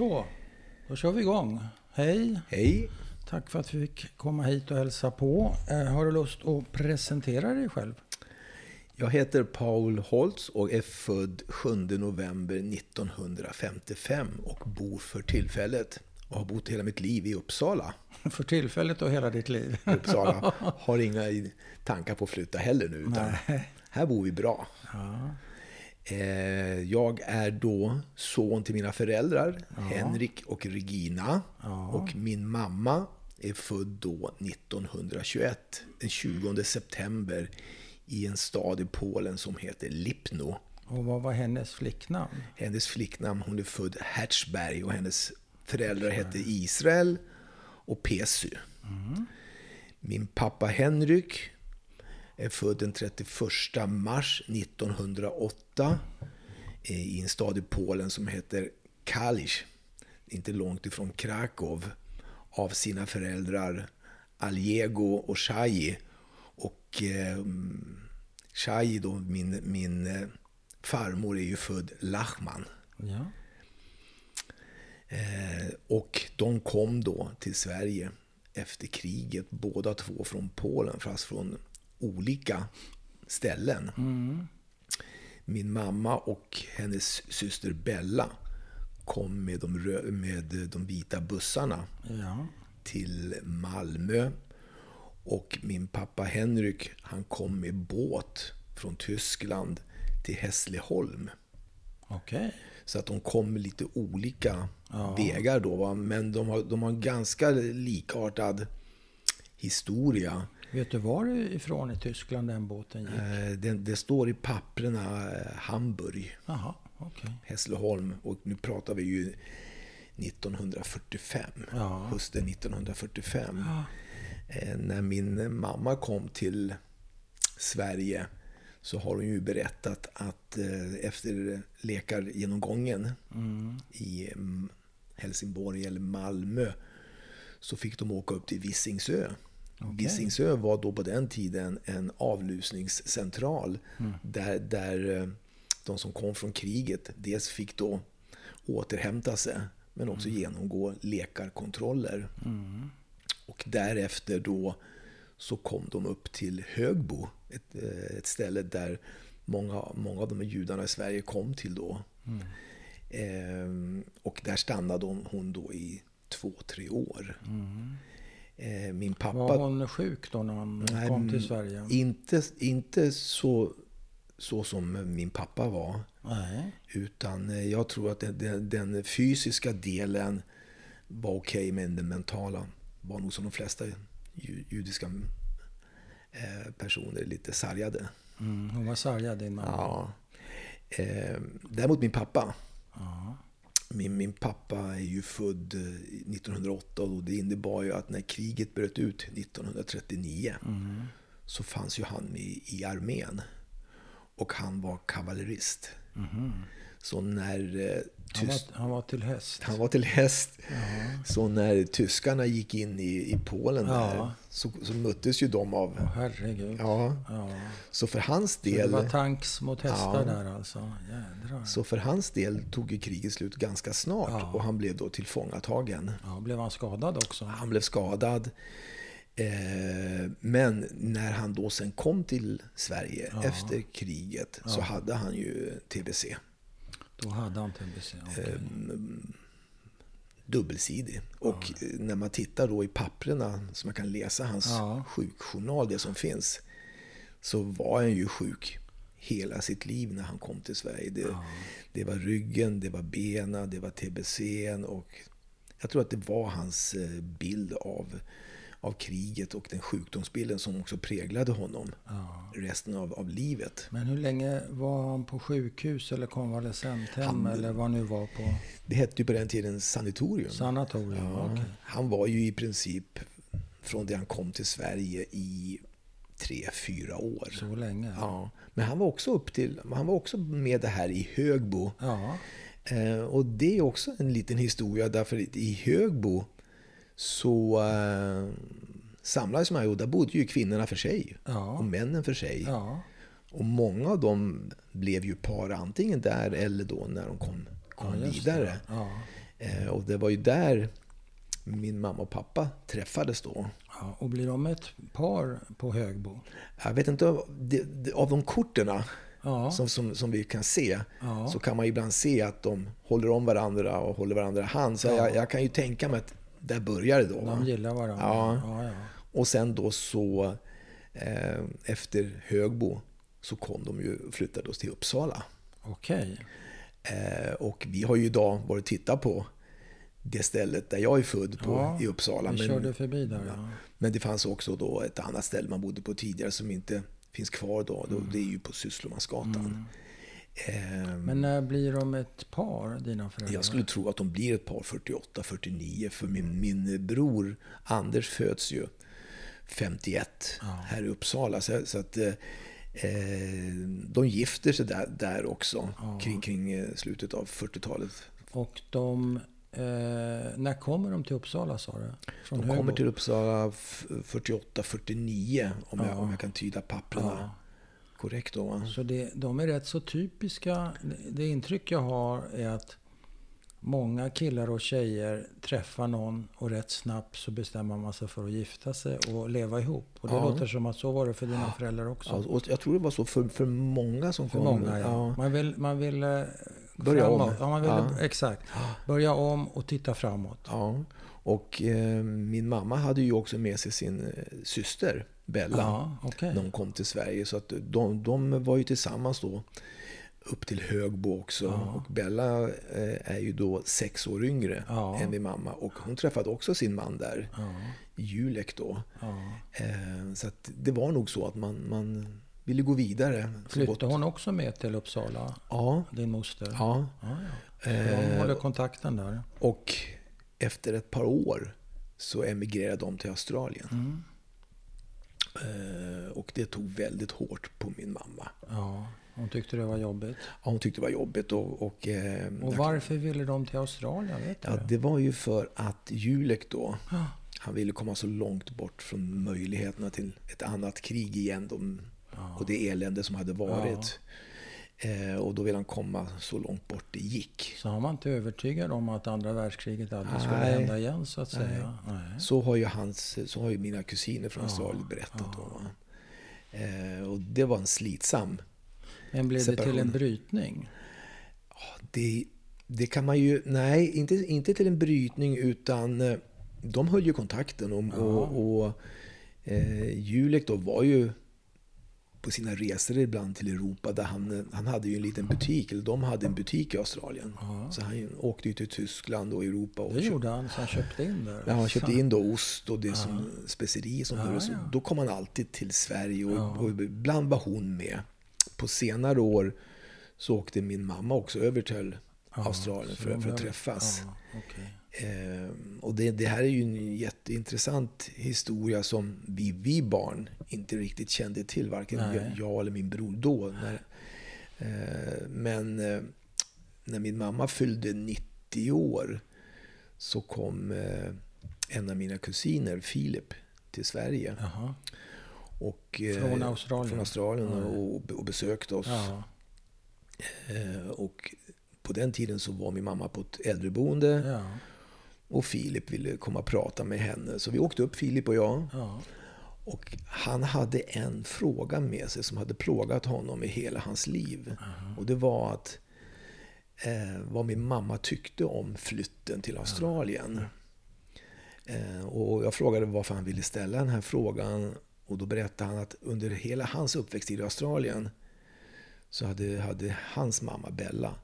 Så, då kör vi igång. Hej! Hej! Tack för att vi fick komma hit och hälsa på. Eh, har du lust att presentera dig själv? Jag heter Paul Holtz och är född 7 november 1955 och bor för tillfället och har bott hela mitt liv i Uppsala. För tillfället och hela ditt liv? Uppsala. Har inga tankar på att flytta heller nu. Utan Nej. här bor vi bra. Ja. Eh, Jag är då son till mina föräldrar, Henrik och Regina. Ja. Och min mamma är född då 1921, den 20 september, i en stad i Polen som heter Lipno. Och vad var hennes flicknamn? Hennes flicknamn, hon är född Hertzberg och hennes föräldrar hette Israel och Pesy. Min pappa Henrik är född den 31 mars 1908 eh, i en stad i Polen som heter Kalisz, inte långt ifrån Krakow, av sina föräldrar Aljego och Shai. Och eh, Shai, då, min, min eh, farmor, är ju född Lachman. Ja. Eh, och de kom då till Sverige efter kriget, båda två från Polen, fast från olika ställen. Min mamma och hennes syster Bella kom med de, med de vita bussarna Ja. till Malmö. Och min pappa Henrik, han kom med båt från Tyskland till Hässleholm. Okej. Så att de kom lite olika Ja. vägar då. Va? Men de har, de har en ganska likartad historia. Vet du var ifrån i Tyskland den båten gick? Eh, Det, det står i papprena eh, Hamburg, Jaha, okej. Hässleholm. Och nu pratar vi ju 1945. Ja. Hösten 1945. Ja. Eh, När min mamma kom till Sverige så har hon ju berättat att eh, efter läkargenomgången i mm, Helsingborg eller Malmö så fick de åka upp till Visingsö. Visingsö var då på den tiden en avlusningscentral där, där eh, de som kom från kriget dels fick då återhämta sig men också genomgå läkarkontroller. Och därefter då så kom de upp till Högbo, ett, eh, ett ställe där många, många av de här judarna i Sverige kom till då. Ehm, och där stannade hon, hon då i två, tre år. Eh, min pappa... Var hon sjuk då när hon Nej, kom till Sverige? Inte, inte så, så som min pappa var. Nej. Utan eh, jag tror att den, den, fysiska delen var okej, men den mentala var nog som de flesta ju, judiska eh, personer lite sargade. Mm, hon var sargad din mamma? Ja. Eh, däremot min pappa. Ja. Min, min pappa är ju född eh, 1908 och det innebar ju att när kriget bröt ut 1939 Mm. så fanns ju han i, i armén. Och han var kavallerist. Så när eh, Han, var, han var till häst? han var till häst. Så när tyskarna gick in i, i Polen Ja. där, så, så möttes ju de av... Åh, herregud. Ja, Ja. så för hans Så det del... var tanks mot hästar Ja. där alltså? Jädrar. Så för hans del tog ju kriget slut ganska snart och han blev då tillfångatagen. Ja, blev han skadad också? Han blev skadad. Eh, men när han då sen kom till Sverige Ja. efter kriget så hade han ju tbc. Då hade han tbc? okej. Ehm, Dubbelsidig. Och eh, när man tittar då i papprena så man kan läsa hans Ja. sjukjournal, det som finns, så var han ju sjuk hela sitt liv när han kom till Sverige. Det, det var ryggen, det var benen, det var tbc och jag tror att det var hans eh, bild av, av kriget och den sjukdomsbilden som också präglade honom Ja. resten av, av livet. Men hur länge var han på sjukhus eller konvalescenthem eller vad nu var på Det hette ju på den tiden sanatorium. sanatorium? Ja, Okej. Han var ju i princip från det han kom till Sverige i tre, fyra år. Så länge? Ja, men han var också upp till, han var också med det här i Högbo. Ja. Eh, och det är också en liten historia därför i Högbo så eh, samlades man ju och där bodde ju kvinnorna för sig Ja. och männen för sig. Ja. Och många av dem blev ju par antingen där eller då när de kom, kom Ja, det. vidare. Ja. Eh, och det var ju där min mamma och pappa träffades då. Ja, och blir de ett par på Högbo? Jag vet inte, det, det, av de korten Ja. som, som, som vi kan se Ja. så kan man ibland se att de håller om varandra och håller varandra i hand. Så Ja. jag, jag kan ju tänka mig att där börjar det då. De gillar varandra? Ja. ja, ja. Och sen då så eh, efter Högbo så kom de ju flyttade oss till Uppsala. Okej. Eh, och vi har ju idag varit och tittat på det stället där jag är född på Ja, i Uppsala. Vi Men, körde förbi där, ja. men det fanns också då ett annat ställe man bodde på tidigare som inte finns kvar då. då det är ju på Sysslomansgatan. Eh, Men när blir de ett par, dina föräldrar? jag skulle tro att de blir ett par 48-49 för min, min bror Anders föds ju 51 här i Uppsala. Så, så att eh, eh, de gifter sig där, där också kring, kring eh, slutet av 40-talet. Och de... Eh, när kommer de till Uppsala, sa du? Från De kommer till Uppsala 48-49 om, jag, om jag kan tyda papperna Ja. Korrekt. Då, va? Så det, de är rätt så typiska. Det intryck jag har är att många killar och tjejer träffar någon och rätt snabbt så bestämmer man sig för att gifta sig och leva ihop. Och det Ja. låter som att så var det för dina föräldrar också. Ja, och jag tror det var så för, för många som för kom. många, ja. Man vill, man vill eh, Börja om. Ja, man vill. Exakt. Börja om och titta framåt. Ja, och eh, min mamma hade ju också med sig sin eh, syster Bella Ja, okej. när hon kom till Sverige. Så att de, de var ju tillsammans då upp till Högbo också. Och Bella eh, är ju då sex år yngre Ja. än min mamma. Och hon träffade också sin man där, Ja, i Julek då. ja. Eh, så det var nog så att man, man ville gå vidare. Flyttade hon också med till Uppsala, Ja, din moster? ja. ja, ja. Så Eh, de håller kontakten där. Och efter ett par år så emigrerade de till Australien. Mm. Eh, och det tog väldigt hårt på min mamma. Ja, hon tyckte det var jobbigt. Ja, hon tyckte det var jobbigt. Och, och, eh, Och jag- varför ville de till Australien? Vet ja, det? var ju för att Julek då, Ja. han ville komma så långt bort från möjligheterna till ett annat krig igen. De, Och det elände som hade varit. Eh, och då ville han komma så långt bort det gick. Så han var inte övertygad om att andra världskriget aldrig skulle Nej. hända igen så att säga? Nej. Så har ju, hans, så har ju mina kusiner från Australien berättat. Då, va? Eh, och det var en slitsam Men blev det till Separation. en brytning? Det, det kan man ju... Nej, inte, inte till en brytning utan eh, de höll ju kontakten. Och, och, och eh, Julek då var ju på sina resor ibland till Europa där han, han hade ju en liten butik, eller de hade en butik i Australien. Så han åkte ju till Tyskland och Europa. Och Det gjorde han, så han köpte in där? Ja, han köpte in då ost och det som speceri som Ja, ja. Då kom han alltid till Sverige och, Ja. och ibland var hon med. På senare år så åkte min mamma också över till Australien för, för att träffas. Ehm, och det, det här är ju en jätteintressant historia som vi, vi barn inte riktigt kände till, varken Nej. jag, eller min bror då. När, eh, men eh, när min mamma fyllde 90 år så kom eh, en av mina kusiner, Filip, till Sverige. Jaha. Och, eh, Från Australien? Från Australien och, och besökte oss. Ja. Eh, och på den tiden så var min mamma på ett äldreboende. Ja. Och Filip ville komma och prata med henne. Så vi åkte upp, Filip och jag. Ja. Och han hade en fråga med sig som hade plågat honom i hela hans liv. Och det var att eh, vad min mamma tyckte om flytten till Australien. Eh, och jag frågade varför han ville ställa den här frågan. Och då berättade han att under hela hans uppväxttid i Australien så hade, hade hans mamma Bella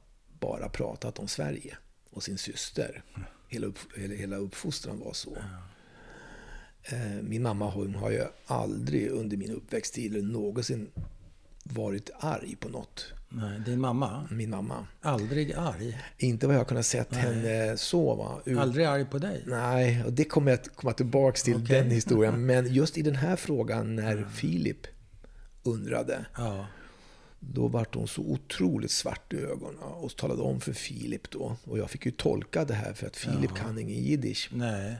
bara pratat om Sverige och sin syster. Hela, upp, hela, uppfostran var så. Eh, Min mamma hon har ju aldrig under min uppväxttid eller någonsin varit arg på något. Nej, din mamma? Min mamma. Aldrig arg? Inte vad jag kunnat sett henne så. Ut- Aldrig arg på dig? Nej, och det kommer jag att komma tillbaka till, Okej. den historien. Men just i den här frågan när Filip undrade, Ja. Då vart hon så otroligt svart i ögonen och talade om för Filip då. Och jag fick ju tolka det här för att Filip kan ingen jiddisch. Nej.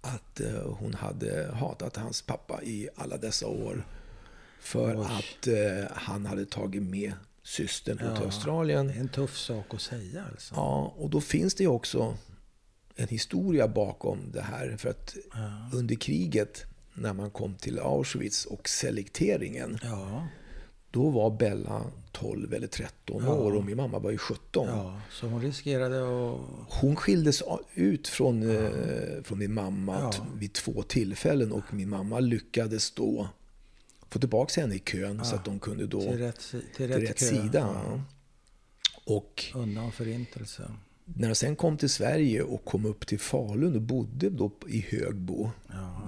att eh, hon hade hatat hans pappa i alla dessa år. För Oj. att eh, han hade tagit med systern Ja. till Australien. Det är en tuff sak att säga alltså. Ja, och då finns det ju också en historia bakom det här. För att Ja. under kriget, när man kom till Auschwitz och selekteringen, Ja, då var Bella 12 eller 13 Ja. år och min mamma var ju 17. ja, så hon riskerade att... Hon skildes ut från, eh, från min mamma Ja. vid två tillfällen och min mamma lyckades då få tillbaka henne i kön så att de kunde då Till rätt, till till rätt, rätt kö. sida. Ja. Och Undan förintelsen. När jag sen kom till Sverige och kom upp till Falun och bodde då i Högbo.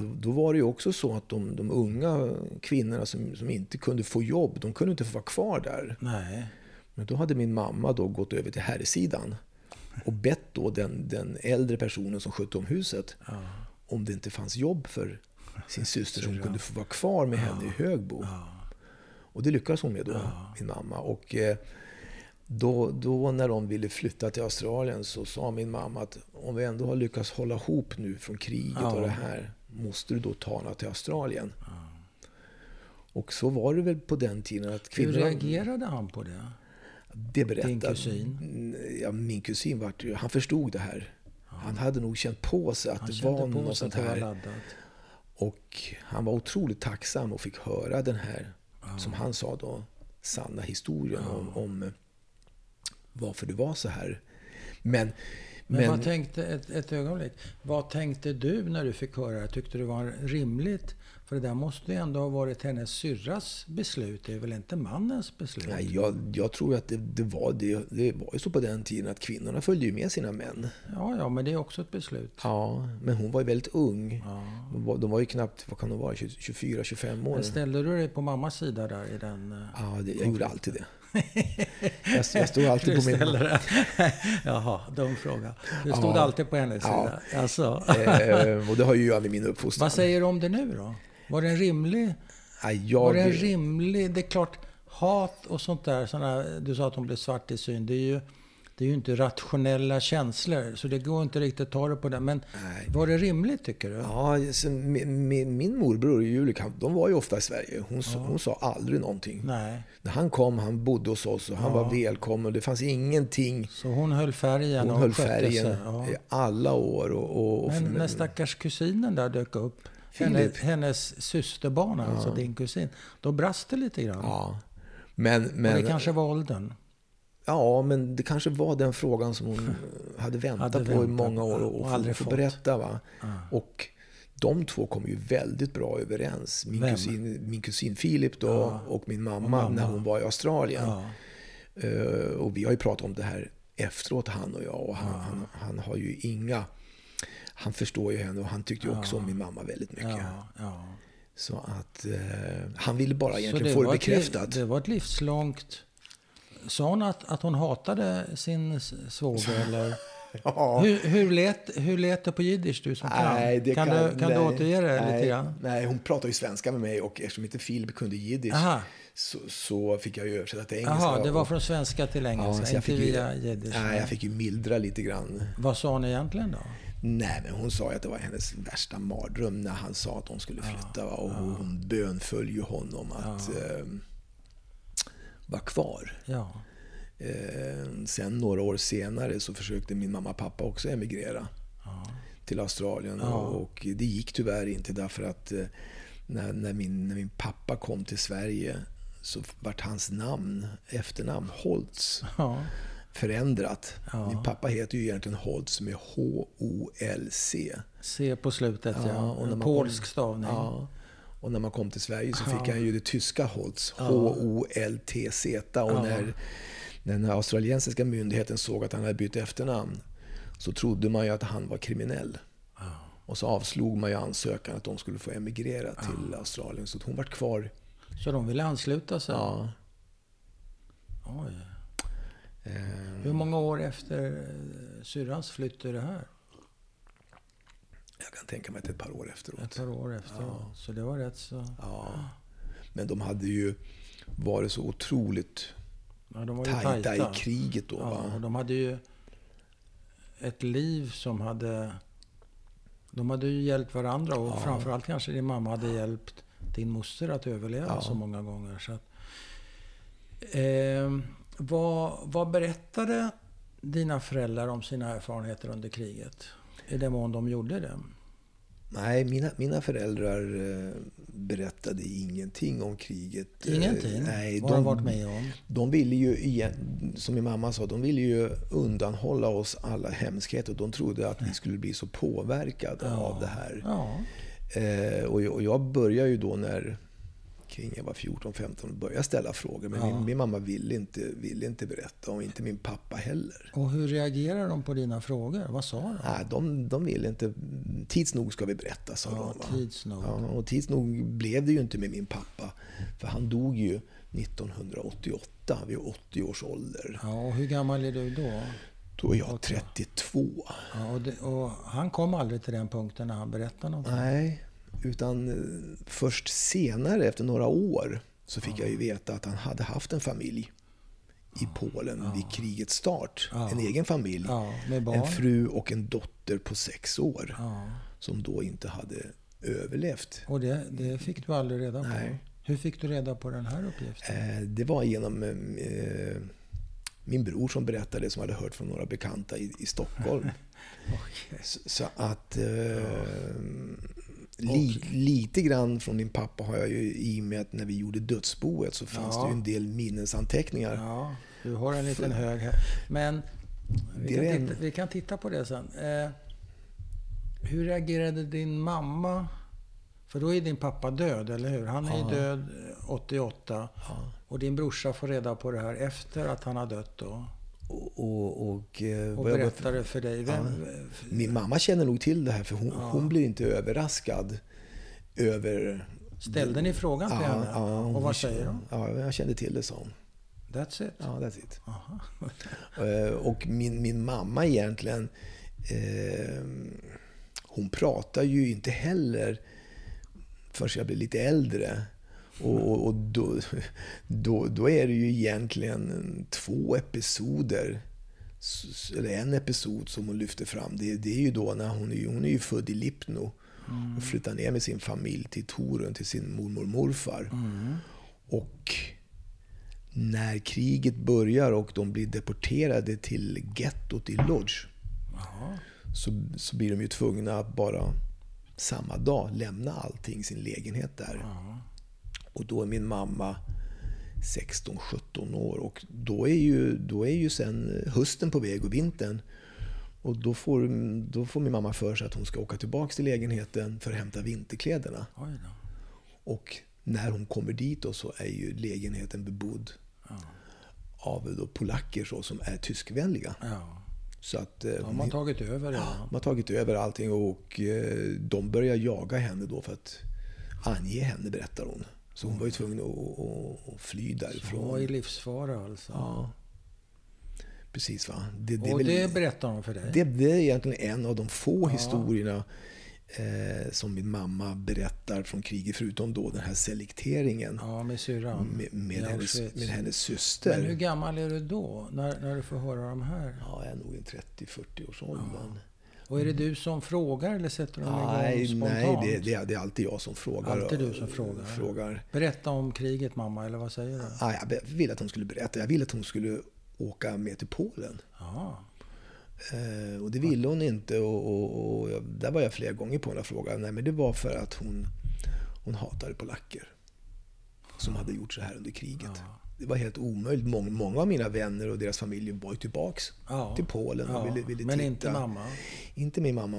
Då, då var det ju också så att de, de unga kvinnorna som, som inte kunde få jobb, de kunde inte få vara kvar där. Nej. Men då hade min mamma då gått över till herrsidan och bett då den, den äldre personen som skötte om huset Ja. om det inte fanns jobb för sin syster som kunde få vara kvar med henne i Högbo. Ja. Och det lyckades hon med då, min mamma. Och eh, då, då när de ville flytta till Australien så sa min mamma att om vi ändå har lyckats hålla ihop nu från kriget Ja. och det här, måste du då ta henne till Australien? Och så var det väl på den tiden att Hur kvinnorna... reagerade han på det? Det berättade... Din kusin? Ja, min kusin vart ju... Han förstod det här. Han hade nog känt på sig att Han det var något sånt här. laddat. Och han var otroligt tacksam och fick höra den här, som han sa då, sanna historien om, om varför det var så här. Men, Men, men, vad tänkte, ett, ett ögonblick, vad tänkte du när du fick höra det? Tyckte du det var rimligt? För det där måste ju ändå ha varit hennes syrras beslut, det är väl inte mannens beslut? nej, jag, jag tror att det, det, var, det, det var ju så på den tiden att kvinnorna följde ju med sina män. Ja, ja, men det är också ett beslut. Ja, men hon var ju väldigt ung. Ja. De var, ju knappt, vad kan de vara, 24-25 år. Men ställde du dig på mammas sida där i den... eh, Ja, det, jag gjorde alltid det. Jag, jag stod alltid på min... det. Jaha, dum fråga. Du stod Ja. alltid på hennes Ja. sida. Alltså. Eh, och det har ju jag med min uppfostran. Vad säger du om det nu då? Var det en rimlig... Nej, Var det en jag, rimlig... Det är klart, hat och sånt där, såna, du sa att hon blev svart i syn, det är ju, det är ju inte rationella känslor, så det går inte riktigt att ta det på det. Men Nej. var det rimligt tycker du? Ja, min, min, min morbror och Julik, han- de var ju ofta i Sverige. Hon, sa- hon sa aldrig någonting. Nej. När han kom, han bodde hos oss och han var välkommen. Det fanns ingenting. Så hon höll färgen Hon och höll färgen sig. Ja. i alla år. Och, och, Men när stackars kusinen där dök upp, hennes, hennes systerbarn, alltså din kusin, då brast det lite grann. ja. Men, och men, det kanske var åldern. Ja, men det kanske var den frågan som hon hade väntat Hade på i många år ja, och, och aldrig få fått. berätta. Va? Och de två kom ju väldigt bra överens. Min, Vem? kusin, min kusin Filip då, Ja. och min mamma, mamma. när hon var i Australien. Ja. Eh, och vi har ju pratat om det här efteråt, han och jag. Och han, han, han har ju inga... Han förstår ju henne och han tyckte ju också om min mamma väldigt mycket. Ja, ja. Så att eh, han ville bara egentligen få det var ett bekräftat. det var ett livslångt... Sa hon att, att hon hatade sin svåger? Eller? Ja. Hur, hur, lät, hur lät det på jiddisch, du som Nej, kan? kan, Kan, du, kan du nej, återge det nej, lite grann? Nej, hon pratar ju svenska med mig och eftersom inte Filip kunde jiddisch så, så fick jag ju översätta till engelska. Jaha, det var från svenska till ja, engelska, jag inte ju, via jiddisch? Nej, jag fick ju mildra lite grann. Vad sa hon egentligen då? Nej, men hon sa ju att det var hennes värsta mardröm när han sa att de skulle flytta. va? Och hon bönföll ju honom att eh, vara kvar. Ja, Eh, sen några år senare så försökte min mamma och pappa också emigrera till Australien. Och, och det gick tyvärr inte därför att eh, när, när, min, när min pappa kom till Sverige så vart hans namn, efternamn, Holtz, ja, förändrat. Min pappa heter ju egentligen Holtz med H-O-L-C. se på slutet ja. Ja, och när man polsk stavning. Ja. Och när man kom till Sverige så fick han ju det tyska Holtz, H-O-L-T-Z. Och när, den australiensiska myndigheten såg att han hade bytt efternamn så trodde man ju att han var kriminell. Och så avslog man ju ansökan att de skulle få emigrera till Australien. Så hon vart kvar. Så de ville ansluta sig? Ja. Oj. Eh, Hur många år efter syrrans flytt är det här? Jag kan tänka mig att ett par år efteråt. Ett par år efter. Så det var rätt så... Ja. Men de hade ju varit så otroligt Ja, de var ju tajta, tajta. i kriget då. Ja, de hade ju ett liv som hade... De hade ju hjälpt varandra och framförallt kanske din mamma hade hjälpt din moster att överleva Ja. så många gånger. Så att, Eh, vad, vad berättade dina föräldrar om sina erfarenheter under kriget? I den mån de gjorde det? Nej, mina, mina föräldrar eh, berättade ingenting om kriget. Eh, ingenting? Nej, Vad de varit med om? De ville ju, som min mamma sa, de ville ju undanhålla oss alla hemskheter. De trodde att vi skulle bli så påverkade ja. av det här. Ja. Eh, och jag började ju då när kring jag var 14-15 och började ställa frågor. Men ja. min, min, mamma ville inte, ville inte berätta och inte min pappa heller. Och hur reagerade de på dina frågor? Vad sa de? Nej, de, de ville inte. Tids nog ska vi berätta, sa ja, de. Tids nog. Ja, och tids nog blev det ju inte med min pappa. För han dog ju 1988 vid 80 års ålder. Ja, och hur gammal är du då? Då är jag 32. Ja, och, det, och han kom aldrig till den punkten när han berättade någonting? Nej, utan eh, först senare, efter några år, så fick ja. jag ju veta att han hade haft en familj i Polen ja. vid krigets start. Ja. En egen familj. en fru och en dotter på sex år. Som då inte hade överlevt. Och det, det fick du aldrig reda på? Nej. Hur fick du reda på den här uppgiften? Eh, det var genom eh, min bror som berättade, som hade hört från några bekanta i, i Stockholm. okay. så, så, att... Eh, Li, lite grann från min pappa har jag ju i och med att när vi gjorde dödsboet så fanns ja. det ju en del minnesanteckningar. Ja, du har en liten hög här. Men vi kan, titta, vi kan, titta, på det sen. Eh, hur reagerade din mamma? För då är din pappa död, eller hur? Han är ja. död 88. Ja. Och din brorsa får reda på det här efter att han har dött då? Och, och, och, eh, det för dig? Vem? Ja, min mamma känner nog till det här för hon, ja. hon blir inte överraskad över... Ställde ni frågan till ja, henne? Ja, och vad säger hon? Ja, jag kände till det, sa hon. That's it? Ja, that's it. Eh, och min, min mamma egentligen, eh, hon pratar ju inte heller förrän jag blev lite äldre. Och, och då, då, då, är det ju egentligen två episoder, eller en episod som hon lyfter fram. Det, det är ju då när hon är, hon är ju född i Lipno mm. och flyttar ner med sin familj till Torun, till sin mormor och morfar. Mm. Och när kriget börjar och de blir deporterade till gettot i Lodz så, så blir de ju tvungna att bara samma dag lämna allting, sin lägenhet där. Aha. Och då är min mamma 16-17 år och då är, ju, då är ju sen hösten på väg och vintern. Och då får, då får min mamma för sig att hon ska åka tillbaka till lägenheten för att hämta vinterkläderna. Och när hon kommer dit då så är ju lägenheten bebodd ja. av då polacker så, som är tyskvänliga. Ja. Så att, eh, de har tagit över. Ja, de har tagit över allting och eh, de börjar jaga henne då för att ange henne, berättar hon. Så hon var ju tvungen att, att fly därifrån. hon var i livsfara alltså? Ja. Precis va. Det, det och väl, det berättar hon för dig? Det, det, är egentligen en av de få ja. historierna eh, som min mamma berättar från kriget. Förutom då den här selekteringen. Ja, med syrran. Med, med, hennes, med hennes syster. Men hur gammal är du då? När, när du får höra de här? Ja, jag är nog i 30-40 års åldern. Ja. Och är det du som frågar eller sätter de nej, igång spontant? Nej, det, det, det, är alltid jag som frågar. Alltid du som frågar. frågar. Berätta om kriget mamma, eller vad säger du? Ja, jag ville att hon skulle berätta. Jag ville att hon skulle åka med till Polen. Aha. Eh, och det ville hon inte. Och, och, och, där var jag flera gånger på och frågade. Nej, men det var för att hon, hon hatade polacker. Som hade gjort så här under kriget. Ja det var helt omöjligt. Många, många av mina vänner och deras familjer var ju tillbaks ja. till Polen ja. ville, ville Men inte mamma? Inte min mamma.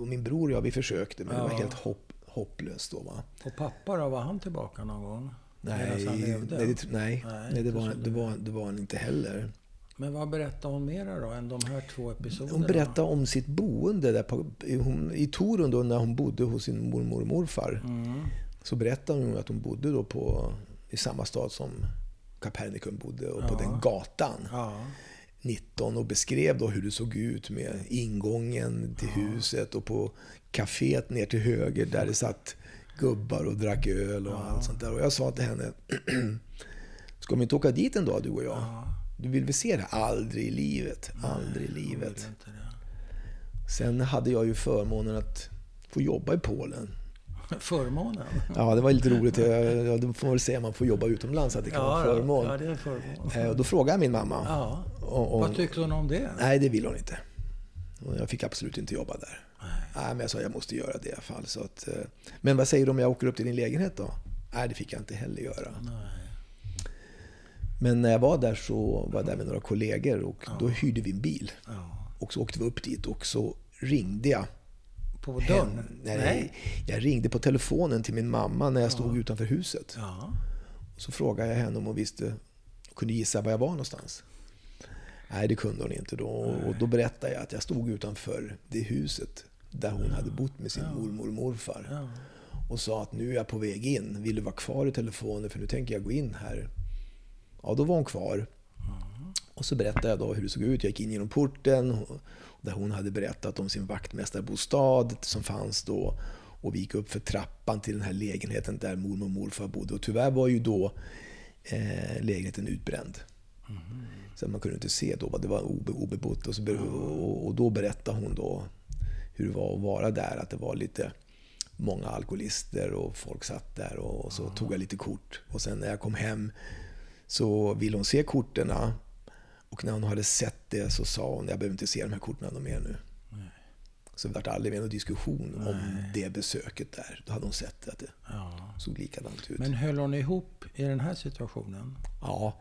Och min bror och jag, vi försökte. Men ja. det var helt hopp, hopplöst då. Va? Och pappa då? Var han tillbaka någon gång? Nej, han levde? nej, det, nej, nej, nej det, var, det, var, det var han inte heller. Men vad berättade hon mera då, än de här två episoderna? Hon berättade om sitt boende där på, hon, i Torun då, när hon bodde hos sin mormor och morfar. Mm. Så berättade hon att hon bodde då på, i samma stad som Kapernikum bodde och på den gatan. Ja. 19 och beskrev då hur det såg ut med ingången till huset och på kaféet ner till höger där det satt gubbar och drack öl och allt sånt där. Och jag sa till henne, ska vi inte åka dit en dag du och jag? Du vill väl se det? Aldrig i livet. Aldrig i livet. Sen hade jag ju förmånen att få jobba i Polen Förmånen? Ja, det var lite roligt. Ja, det får väl säga man får jobba utomlands, att det kan ja, vara förmån. Ja, det är en förmån. Eh, Och då frågade jag min mamma. Ja. Och, och, Vad tyckte hon om det? Nej, det ville hon inte. Jag fick absolut inte jobba där. Nej. men jag sa jag måste göra det i alla fall. Så att, eh, men vad säger du om jag åker upp till din lägenhet då? Nej, det fick jag inte heller göra. Nej. Men när jag var där så var jag där med några kollegor och då hyrde vi en bil. Ja. Och så åkte vi upp dit och så ringde jag. På dörren? hem. Nej, Jag ringde på telefonen till min mamma när jag stod utanför huset. Ja. Och så frågade jag henne om hon visste kunde gissa var jag var någonstans. Nej, det kunde hon inte då. Och då berättade jag att jag stod utanför det huset där hon hade bott med sin mormor och morfar. Ja. Och sa att nu är jag på väg in. Vill du vara kvar i telefonen för nu tänker jag gå in här. Ja, då var hon kvar. Och så berättade jag då hur det såg ut. Jag gick in genom porten där hon hade berättat om sin vaktmästarbostad som fanns då. Och vi gick upp för trappan till den här lägenheten där mormor och morfar bodde. Och tyvärr var ju då eh, lägenheten utbränd. Så man kunde inte se då det var obe, obebott. Och, så, och, och då berättade hon då hur det var att vara där. Att det var lite många alkoholister och folk satt där och, och så tog jag lite kort. Och sen när jag kom hem så ville hon se korten. Och när hon hade sett det så sa hon, jag behöver inte se de här korten mer nu. Så det vart aldrig mer någon diskussion om det besöket där. Då hade hon sett att det Ja. såg likadant ut. Men höll hon ihop i den här situationen? Ja,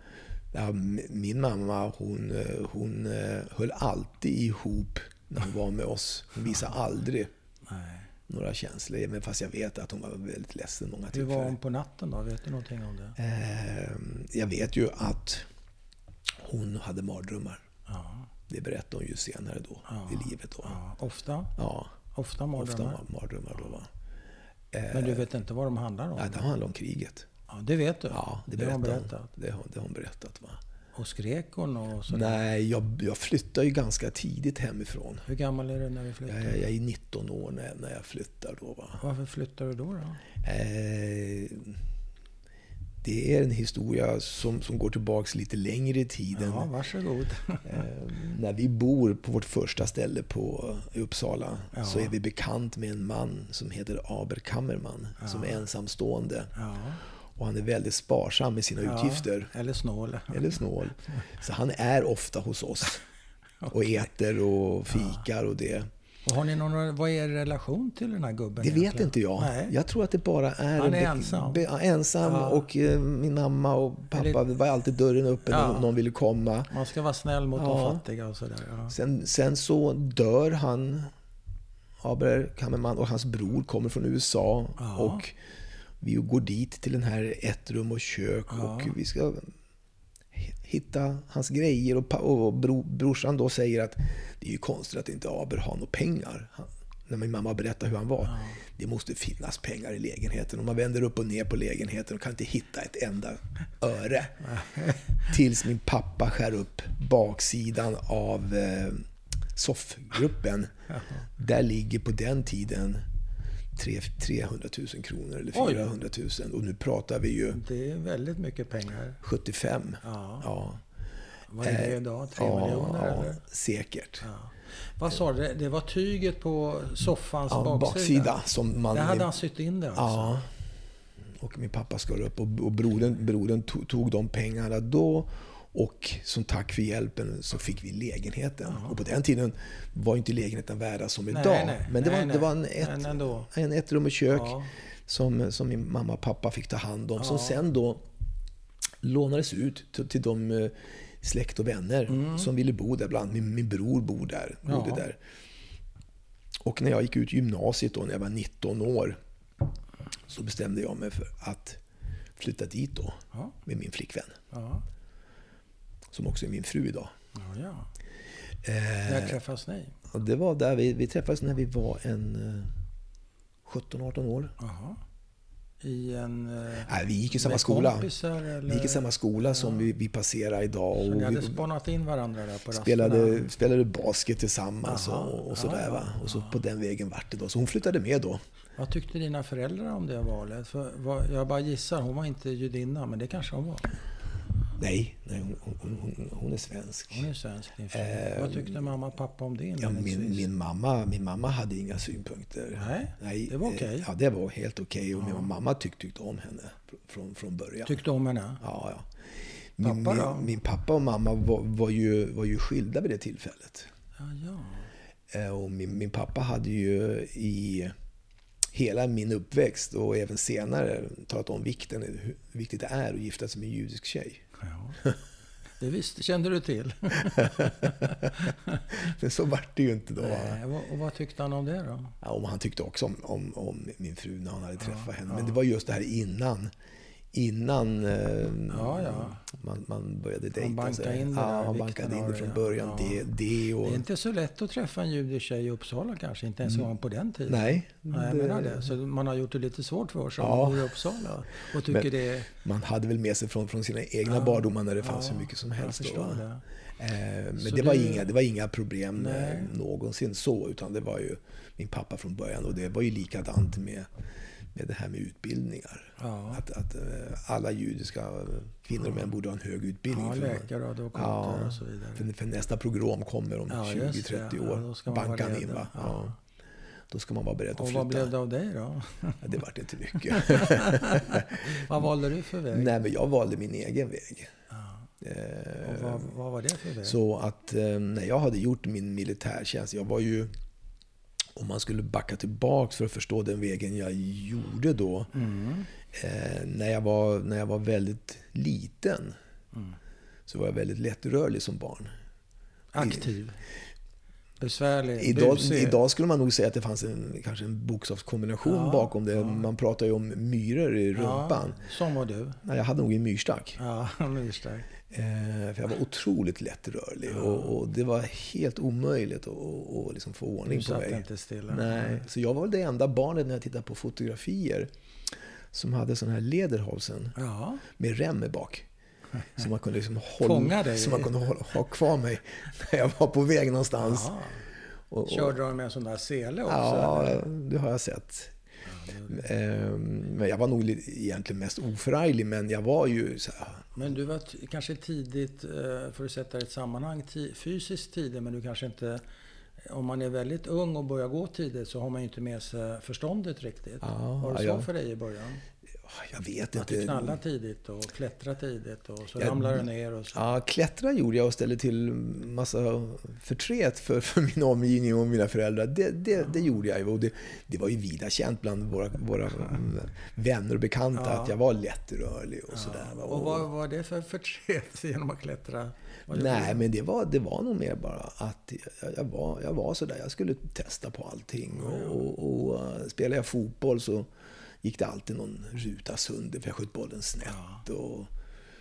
min mamma hon, eh, hon eh, höll alltid ihop när hon var med oss. Hon visade aldrig Nej. några känslor. Men fast jag vet att hon var väldigt ledsen många Hur var tillfällen. hon på natten då? Vet du någonting om det? Eh, Jag vet ju att hon hade mardrömmar. Ja. Det berättade hon ju senare då Ja. i livet. Då. ja. Ofta? Ja, Ofta ofta mardrömmar? var mardrömmar då. Va? Men du vet inte vad de handlar om? Ja, det handlar om kriget. Ja, det vet du? Ja, det, det har hon berättat. Det har, det har hon berättat. Va? Och skrek hon och? Nej, jag, jag flyttade ju ganska tidigt hemifrån. Hur gammal är du när du flyttar? Jag, jag, jag är 19 år när, när jag flyttar då. Va? Varför flyttar du då? då? Eh, det är en historia som, som går tillbaks lite längre i tiden. Ja, varsågod. Eh, när vi bor på vårt första ställe på, Uppsala Ja. så är vi bekant med en man som heter Aber Kammerman. Som är ensamstående. Ja. Och han är väldigt sparsam med sina utgifter. Ja, eller snål. Eller snål. Så han är ofta hos oss. Och äter och fikar och det. Och har ni någon, vad är er relation till den här gubben? Det vet egentligen? inte jag. Nej. Jag tror att det bara är... Han är ensam. Be, ensam Ja. och eh, min mamma och pappa Eller- var alltid dörren öppen Ja. om någon ville komma. Man ska vara snäll mot de Ja. fattiga och sådär. Ja. Sen, sen så dör han, Aber Kammerman, och hans bror kommer från USA. Och vi går dit till den här ett rum och kök och vi ska hitta hans grejer. Och, och bro, brorsan då säger att det är ju konstigt att inte Aber har några pengar. Han, när min mamma berättar hur han var. Det måste finnas pengar i lägenheten. Och man vänder upp och ner på lägenheten och kan inte hitta ett enda öre. Tills min pappa skär upp baksidan av eh, soffgruppen. Där ligger på den tiden 300 000 kronor eller Oj. 400 000. Och nu pratar vi ju Det är väldigt mycket pengar. 75. Ja. Ja, Vad är det idag? Tre ja, miljoner ja eller? säkert. Ja. Vad sa du? Det var tyget på soffans Ja, baksida? baksida. Som man, Där hade han sytt in det alltså? Ja. Och min pappa skar upp och, och brodern, brodern to- tog de pengarna då. Och som tack för hjälpen så fick vi lägenheten. Och på den tiden var inte lägenheten värda som Nej, idag. nej. Men det var, Nej, det nej. var en, ett, en ett rum och kök Ja. som, som min mamma och pappa fick ta hand om. Som Ja. sen då lånades ut till, till de eh, släkt och vänner som ville bo där. Bland min, min bror bor där, bodde Mm. Ja. där. Och när jag gick ut gymnasiet då, när jag var 19 år, så bestämde jag mig för att flytta dit då med min flickvän. Ja. Som också är min fru idag. ja, ja. Eh, När träffas ni? och det var där vi, vi träffades när vi var en eh, 17-18 år. Jaha. I en... eh, Nej, vi gick i samma skola. kompisar eller? Vi gick i samma skola som vi, vi passerar idag. Så Och ni hade vi spanat in varandra där på rasterna? spelade, spelade basket tillsammans Aha. och, och sådär. Ja, Va? ja, Och så på den vägen vart det då. Så hon flyttade med då. Vad tyckte dina föräldrar om det valet? För, vad, jag bara gissar, hon var inte judinna, men det kanske hon var. Nej, nej hon, hon, hon, hon är svensk. Hon är svensk, din. Eh, Vad tyckte mamma och pappa om det ja, min, min, mamma, min mamma hade inga synpunkter. Nej, nej det var okej? Okay. Ja, det var helt okej. Okay. Och ja. min mamma tyck, tyckte om henne från, från början. Tyckte om henne? Ja, ja. Min pappa, min, min, pappa och mamma var, var, ju, var ju skilda vid det tillfället. Ja, ja. Eh, och min, min pappa hade ju i hela min uppväxt och även senare talat om vikten, hur viktigt det är att gifta sig med en judisk tjej. Ja. Det visste, kände du till. Men så vart det ju inte då. Nej, och vad tyckte han om det då? Ja, och han tyckte också om, om, om min fru när han hade träffat ja, henne. Men det var just det här innan innan eh, ja, ja. Man, man började dejta. Man bankade in det ja, man bankade in det från början. Ja. Det, det, och... det är inte så lätt att träffa en judisk tjej i Uppsala kanske, inte ens mm. på den tiden. Nej. Nej jag menar det. Så man har gjort det lite svårt för sig ja. i Uppsala. Och tycker Men det... Man hade väl med sig från, från sina egna ja. bardomar när det fanns ja, hur mycket som helst. Jag då, det. Eh, men det, var du... inga, det var inga problem Nej. någonsin så, utan det var ju min pappa från början. Och det var ju likadant med med det här med utbildningar. Ja. Att, att eh, alla judiska kvinnor och män borde ha en hög utbildning. Ja, läkare, advokater ja, och så vidare. För, för nästa program kommer om ja, 20-30 år. Ja, Bankan in va? Ja. Då ska man vara beredd att flytta. Och vad blev det av dig då? Det vart inte mycket. vad valde du för väg? Nej, men jag valde min egen väg. Eh, och vad, vad, var det för väg? Så att eh, när jag hade gjort min militärtjänst, jag var ju om man skulle backa tillbaks för att förstå den vägen jag gjorde då. Mm. Eh, när, jag var, när jag var väldigt liten mm. så var jag väldigt lättrörlig som barn. Aktiv? Besvärlig? Idag, idag, skulle man nog säga att det fanns en, kanske en bokstavskombination ja, bakom det. Ja. Man pratar ju om myror i rumpan. Ja, som var du? Nej, jag hade nog en myrstack. Ja, myrstack. Eh, för jag var otroligt lättrörlig och, och, det var helt omöjligt att, att liksom få ordning du på mig. inte stilla. Nej. Så jag var väl det enda barnet när jag tittade på fotografier som hade sån här lederhalsen ja. med rem bak. Så man kunde liksom hålla. Så man kunde hålla, ha kvar mig när jag var på väg någonstans. Och, och, Körde de med en sån där sele också? Ja, eller? det har jag sett. Ehm, men jag var nog egentligen mest oförarglig, men jag var ju så här, Men du var kanske tidigt, eh, för att sätta det i ett sammanhang, fysiskt tidigt, men du kanske inte... Om man är väldigt ung och börjar gå tidigt så har man ju inte med sig förståndet riktigt. Ja, var det så ja. för dig i början? Jag vet inte. Att du knallade tidigt och klättrade tidigt och så jag, ramlade du ner och så. Ja, klättra gjorde jag och ställde till massa förtret för, för min omgivning och mina föräldrar. Det, det, ja. det gjorde jag och det, det var ju vida känt bland våra, våra vänner och bekanta ja. att jag var lättrörlig och ja. sådär. Och, och vad var det för förtret genom att klättra? Nej, men det var, det var nog mer bara att jag, jag, var, jag var sådär. Jag skulle testa på allting. Och, och, och uh, spelade jag fotboll så gick det alltid någon ruta sönder för jag sköt bollen snett. Och,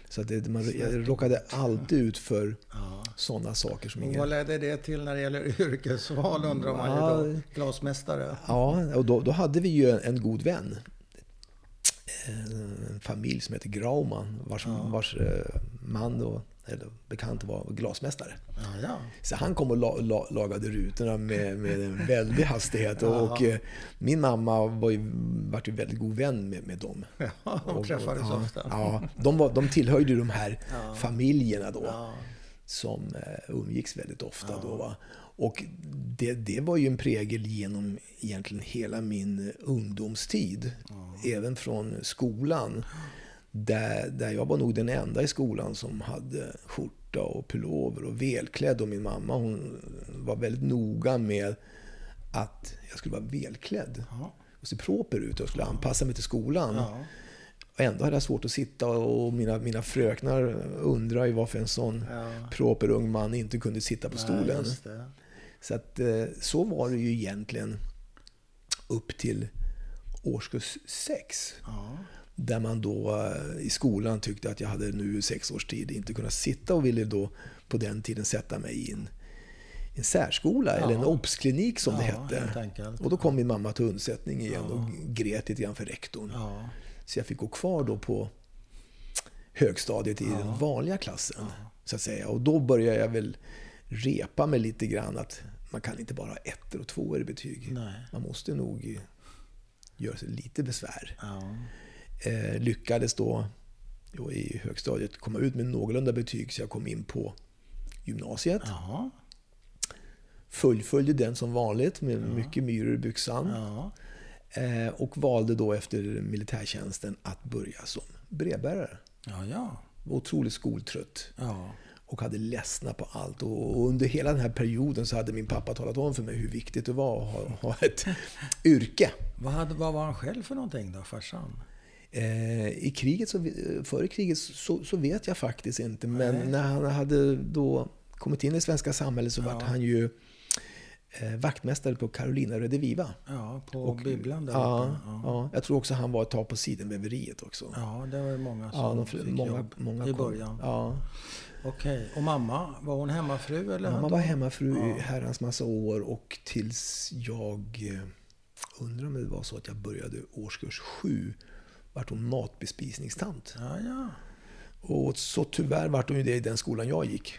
så att det, man, jag råkade alltid ut för ja. sådana saker. Som ingen... Vad ledde det till när det gäller yrkesval undrar man ja, ju då? Glasmästare? Ja, och då, då hade vi ju en, en god vän. En familj som heter Grauman vars, ja. vars eh, man då eller bekant var glasmästare. Ja, ja. Så han kom och la, la, lagade rutorna med, med en väldig hastighet. Och, och, eh, min mamma var ju, var ju väldigt god vän med, med dem. Ja, de träffades ofta. Ja, de, var, de tillhörde de här familjerna då. Som uh, umgicks väldigt ofta då. Va? Och det, det var ju en prägel genom egentligen hela min ungdomstid. Även från skolan. Där, där jag var nog den enda i skolan som hade skjorta och pullover och välklädd. Och min mamma hon var väldigt noga med att jag skulle vara välklädd. Ja. Och se proper ut och skulle anpassa mig till skolan. Ja. Och ändå hade jag svårt att sitta och mina, mina fröknar undrar ju varför en sån ja. proper ung man inte kunde sitta på stolen. Nej, så att eh, så var det ju egentligen upp till årskurs 6. Ja. Där man då eh, i skolan tyckte att jag hade nu sex års tid inte kunnat sitta och ville då på den tiden sätta mig i en, en särskola ja. eller en obsklinik som ja, det hette. Och då kom min mamma till undsättning igen ja. och grät lite grann för rektorn. Så jag fick gå kvar då på högstadiet i den vanliga klassen. Så att säga. Och då började jag väl repa mig lite grann att man kan inte bara ha ettor och tvåor i betyg. Nej. Man måste nog göra sig lite besvär. Ja eh, lyckades då då i högstadiet komma ut med någorlunda betyg så jag kom in på gymnasiet. Jaha. Fullföljde den som vanligt med mycket myror i byxan. Ja. Eh, och valde då efter militärtjänsten att börja som brevbärare. Ja, ja. Var otroligt skoltrött. Ja. och hade ledsnat på allt. Och under hela den här perioden så hade min pappa talat om för mig hur viktigt det var att ha, ha ett yrke. Vad, hade, vad var han själv för någonting då, farsan? Eh, I kriget, så, före kriget så, så vet jag faktiskt inte. Men Nej. när han hade då kommit in i det svenska samhället så Ja. vart han ju eh, vaktmästare på Carolina Rediviva. Ja, på Och- bibblan där Ja, uppe. ja. Ja. Jag tror också han var ett tag på sidenväveriet också. ja, det var ju många som Ja, de, fick många, jobb många i början. Ja. Okej, och mamma, var hon hemmafru eller? Mamma var hemmafru Ja. i herrans massa år och tills jag eh, undrar om det var så att jag började årskurs sju vart hon matbespisningstant. Ja, ja. Och så tyvärr vart hon ju det i den skolan jag gick.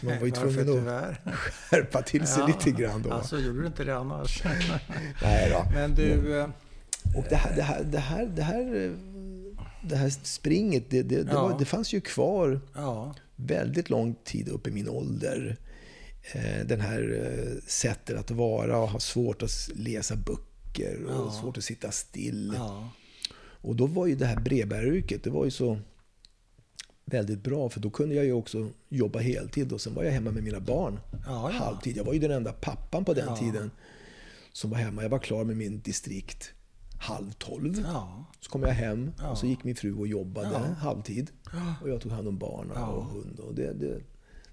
Så man var ju tvungen att tyvärr? skärpa till sig Ja. lite grann då. Alltså, gjorde du inte det annars? Nej då. Men du... eh, Och det här, det här, det här, det här, det här springet, det, det, det, Ja. var, det fanns ju kvar Ja, väldigt lång tid upp i min ålder. Eh, Den här eh, sättet att vara och ha svårt att läsa böcker och Ja. svårt att sitta still. ja. Och då var ju det här brevbäraryrket, det var ju så väldigt bra för då kunde jag ju också jobba heltid och sen var jag hemma med mina barn Ja, ja. halvtid. Jag var ju den enda pappan på den Ja. tiden som var hemma. Jag var klar med min distrikt halv tolv. Så kom jag hem och så gick min fru och jobbade halvtid. Och jag tog hand om barn och hund. Och det, det,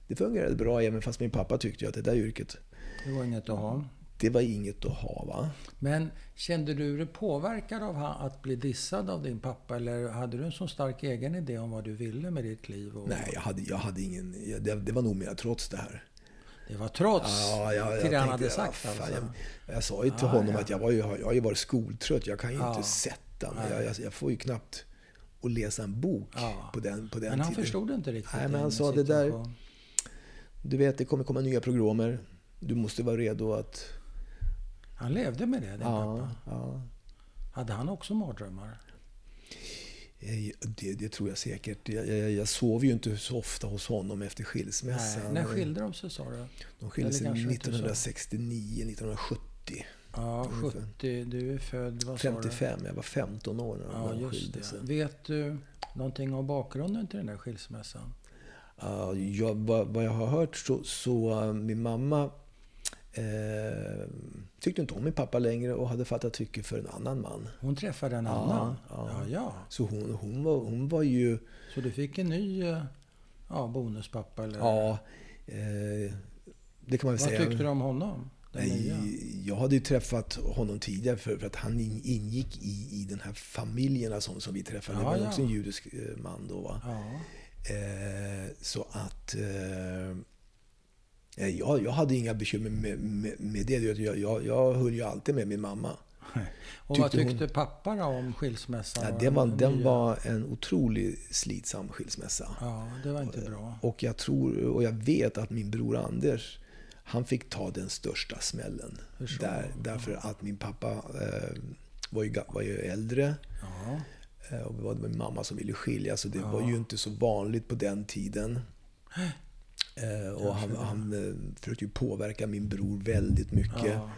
det fungerade bra även fast min pappa tyckte att det där yrket, det var inget att ha. Det var inget att ha. Va? Men kände du dig påverkad av att bli dissad av din pappa? Eller hade du en så stark egen idé om vad du ville med ditt liv? Och Nej, jag hade, jag hade ingen... Det, det var nog mer trots det här. Det var trots Ja, jag, jag till det han hade sagt "Ah, alltså? jag, jag sa ju till Ah, honom ja. att jag, var ju, jag har ju varit skoltrött. Jag kan ju Ja. inte sätta mig. Jag, jag, får ju knappt att läsa en bok Ja. på den, på den Men han tiden. förstod inte riktigt Nej, men han sa det där-. Du vet, det kommer komma nya programmer. Du måste vara redo att... Han levde med det, din Ja, pappa. ja. Hade han också mardrömmar? Eh, Det, det tror jag säkert. Jag, jag, jag sov ju inte så ofta hos honom efter skilsmässan. Nej. När skilde de sig sa du? De skilde sig Eller kanske inte så. 1969, 1970. Ja, Ungefär. 70. Du är född, vad sa du? 55. Jag var 15 år när Ja, de just skilde sig. Vet du någonting om bakgrunden till den där skilsmässan? Ja, jag, vad, vad jag har hört så, så uh, min mamma eh, tyckte inte om min pappa längre och hade fattat tycke för en annan man. Hon träffade en Ja, annan? ja. ja, ja. Så hon, hon, var, hon var ju... Så du fick en ny eh, ja, bonuspappa? Eller? Ja, eh, det kan man väl Vad säga. tyckte du om honom? Nej, jag hade ju träffat honom tidigare för, för att han in- ingick i, i den här familjerna som, som vi träffade. Ja, det var ja. också en judisk eh, man då. Va? Ja. Eh, så att... Eh, jag, jag hade inga bekymmer med, med, med det. Jag, jag, jag höll ju alltid med min mamma. Och vad Tyckte hon- pappa då om skilsmässan? Ja, det var, den nya? var en otroligt slitsam skilsmässa. Ja, det var inte bra. Och jag tror och jag vet att min bror Anders, han fick ta den största smällen. Där, därför att min pappa eh, var, ju, var ju äldre. Ja. eh, Och det var min mamma som ville skilja, så det Ja. var ju inte så vanligt på den tiden. Eh, och han, han eh, försökte ju påverka min bror väldigt mycket Ja.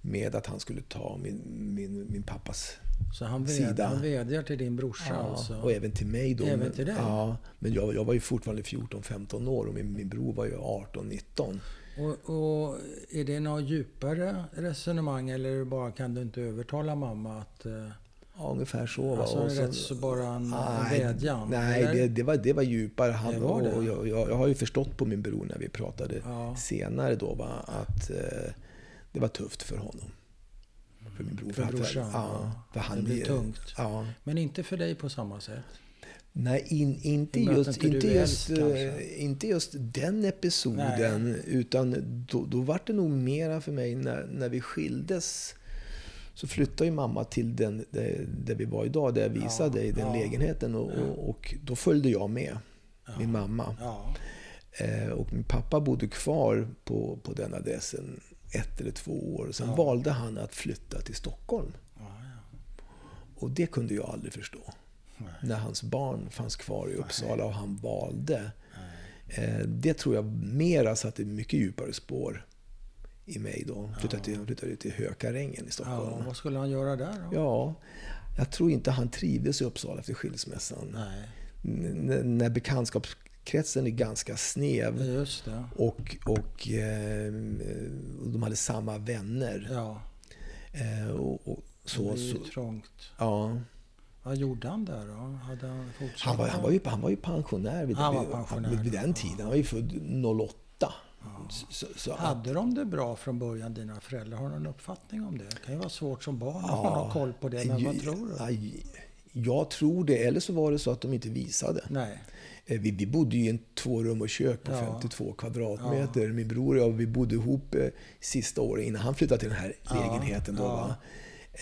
med att han skulle ta min, min, min pappas Så han, ved, Sida. han vädjar till din brorsa Ja, alltså? och även till mig då. Även men, till dig? Ja, men jag, jag var ju fortfarande 14-15 år och min, min bror var ju 18-19. Och, och är det något djupare resonemang eller bara kan du inte övertala mamma att... Ja, ungefär så. Alltså Och rätt så bara en Nej, vädjan? Nej, det, det, var, det var djupare. Han, Det var det? Och jag, jag, jag har ju förstått på min bror när vi pratade Ja. senare då, va, att eh, det var tufft för honom. För min bror. För att- brorsan? Ja, för han, det blir tungt. Ja. Men inte för dig på samma sätt? Nej, in, inte, att just, inte just, äldst, eh, inte just den episoden. Utan då, då var det nog mera för mig när, när vi skildes. Så flyttade ju mamma till den där, där vi var idag, där jag visade dig den ja. lägenheten. Och, och, och då följde jag med min mamma. Ja. Eh, och min pappa bodde kvar på, på den adressen ett eller två år. Sen valde han att flytta till Stockholm. Ja, ja. Och det kunde jag aldrig förstå. när hans barn fanns kvar i Uppsala och han valde. Eh, det tror jag mera satte mycket djupare spår i mig då. Flyttade till, flyttade till Hökarängen i Stockholm. Ja, vad skulle han göra där då? Ja, jag tror inte han trivdes i Uppsala efter skilsmässan. När bekantskapskretsen är ganska snäv just det. och, och eh, de hade samma vänner. Ja, Eh, och, och det så, blir ju så, trångt. ja. Vad gjorde han där då? Hade han fortsatt? han, var, han, var ju, han var ju pensionär vid, Han var vid- pensionär, vid, vid den ja. tiden. Han var ju född 08. Så, så, Hade de det bra från början, dina föräldrar? Har du någon uppfattning om det? Det kan ju vara svårt som barn att Ja. ha någon koll på det, men vad tror du? aj, Jag tror det, eller så var det så att de inte visade. Nej. Eh, Vi, vi bodde ju i en två rum och kök på Ja. 52 kvadratmeter. Min bror och jag vi bodde ihop eh, sista året innan han flyttade till den här Ja, lägenheten. Då, ja.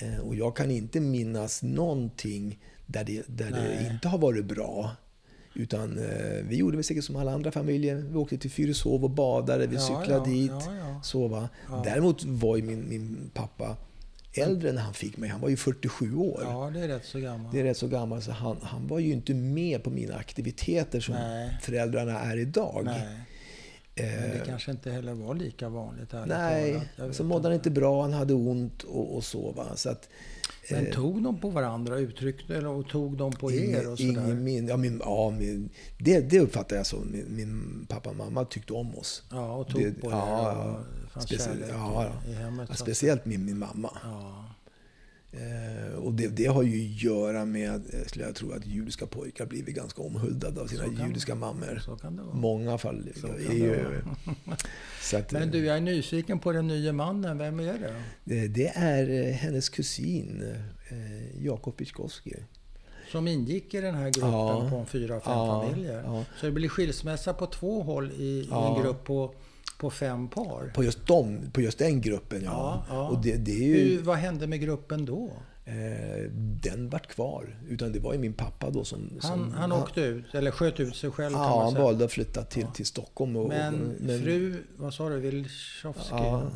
Eh, Och jag kan inte minnas någonting där det, där det inte har varit bra. Utan eh, vi gjorde väl säkert som alla andra familjer. Vi åkte till Fyrishov och badade, vi Ja, cyklade ja, dit. ja, ja. Så, va? Däremot var ju min, min pappa äldre när han fick mig. Han var ju 47 år. Ja, det är rätt så gammalt. Det är rätt så gammal, så han, han var ju inte med på mina aktiviteter som Nej. föräldrarna är idag. Nej. Men det Eh, kanske inte heller var lika vanligt. ärligt nej, så mådde han inte bra, han hade ont och, och så. Va? så att, Men eh, tog de på varandra, uttryckte eller och tog de på er ingen, och sådär? min, ja, min, ja, min, det, det uppfattar jag som. Min, min pappa och mamma tyckte om oss. Ja, och tog Det- på er ja, och fanns Specie- kärlek ja, i, hemmet. Ja, speciellt min, min mamma. Ja. Eh, och det, det har ju att göra med, eh, skulle jag tro, att judiska pojkar blivit ganska omhuldade av sina judiska mammor. Så kan det vara. Många fall. Så ju, det så att, Men du, jag är nyfiken på den nya mannen. Vem är det? Det, det är eh, hennes kusin eh, Jakob Witkowski. Som ingick i den här gruppen Ja. på fyra, fem Ja, familjer. ja. Så det blir skilsmässa på två håll i, i en grupp på, på fem par. På just, dem, på just den gruppen, ja. Ja, ja. Och det, det är ju, Hur, vad hände med gruppen då? eh, den vart kvar. Utan det var ju min pappa då som... Han, som han åkte ut, eller sköt ut sig själv Ja, han valde att flytta till, till Stockholm. Och, Men, och- men- fru, vad sa du, Wilczowski? Ja?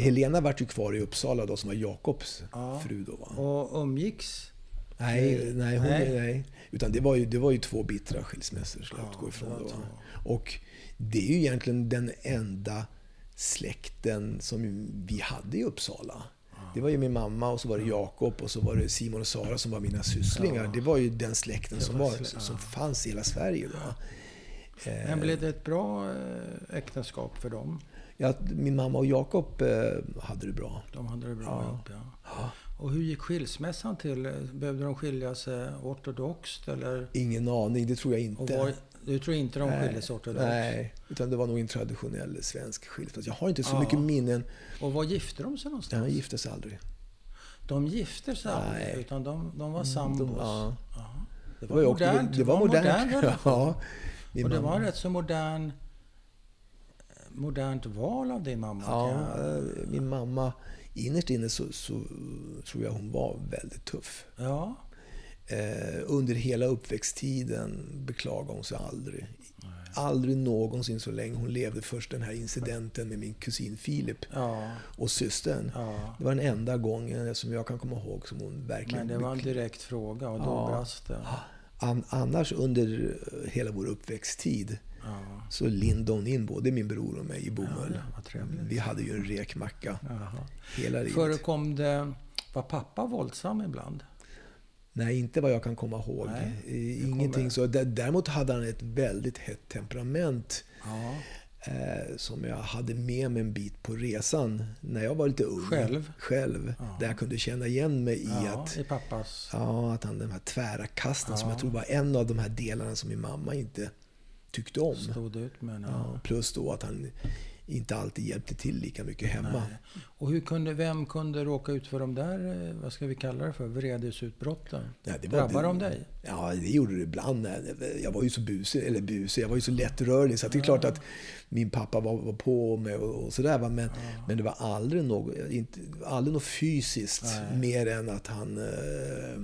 Helena vart ju kvar i Uppsala då, som var Jakobs Ja. fru då. Va? Och umgicks? Nej, nej, hon, Nej. nej. Utan det var, ju, det var ju två bittra skilsmässor skulle jag Ja, utgå ifrån. Då. Och det är ju egentligen den enda släkten som vi hade i Uppsala. Det var ju min mamma och så var det Jakob och så var det Simon och Sara som var mina sysslingar. Det var ju den släkten som, var som fanns i hela Sverige. Då. Eh, Men blev det ett bra eh, äktenskap för dem? Ja, min mamma och Jakob eh, hade det bra. De hade det bra Ja. ihop, ja. Och hur gick skilsmässan till? Behövde de skilja sig ortodoxt eller? Ingen aning, det tror jag inte. Och var, du tror inte de skilde sig ortodoxt? Nej, utan det var nog en traditionell svensk skilsmässa. Jag har inte så Ja. mycket minnen. Och var gifte de sig någonstans? Han gifte sig aldrig. De gifte sig aldrig, Nej. utan de, de var Mm, sambos? de- ja. Jaha. Det Det var, var, ju också, modernt. det var modernt. relation. ja, min Och det mamma- var rätt så modern, modernt val av din mamma. Ja, eh, min mamma, innerst inne så, så tror jag hon var väldigt tuff. ja. Eh, under hela uppväxttiden beklagade hon sig aldrig. Aldrig någonsin så länge hon levde. Först den här incidenten med min kusin Filip ja. och systern. ja. Det var den enda gången som jag kan komma ihåg som hon verkligen Men det var en direkt fråga och då Ja. brast det. An, annars under eh, hela vår uppväxttid Ja. så lindade hon in både min bror och mig i bomull. Vi hade ju en rekmacka hela livet. Förekom det... Var pappa våldsam ibland? Nej, inte vad jag kan komma ihåg. Nej, Ingenting så. Dä- Däremot hade han ett väldigt hett temperament Ja. eh, som jag hade med mig en bit på resan när jag var lite ung. Själv? Själv. Ja. Där jag kunde känna igen mig i ja, att i pappas... Ja, att han de här tvära kasten som Ja. jag tror var en av de här delarna som min mamma inte tyckte om. Stod ut med. Ja, plus då att han inte alltid hjälpte till lika mycket hemma. Nej. Och hur kunde, vem kunde råka ut för de där, eh, vad ska vi kalla det för, vredesutbrotten? Nej, det var- Drabbade de dig? Ja, det gjorde det ibland. Jag var ju så busig, eller busig, jag var ju så lättrörlig så att det är klart att min pappa var, var på mig och, och sådär. Men, men det var aldrig något, inte, aldrig något fysiskt Nej. mer än att han eh,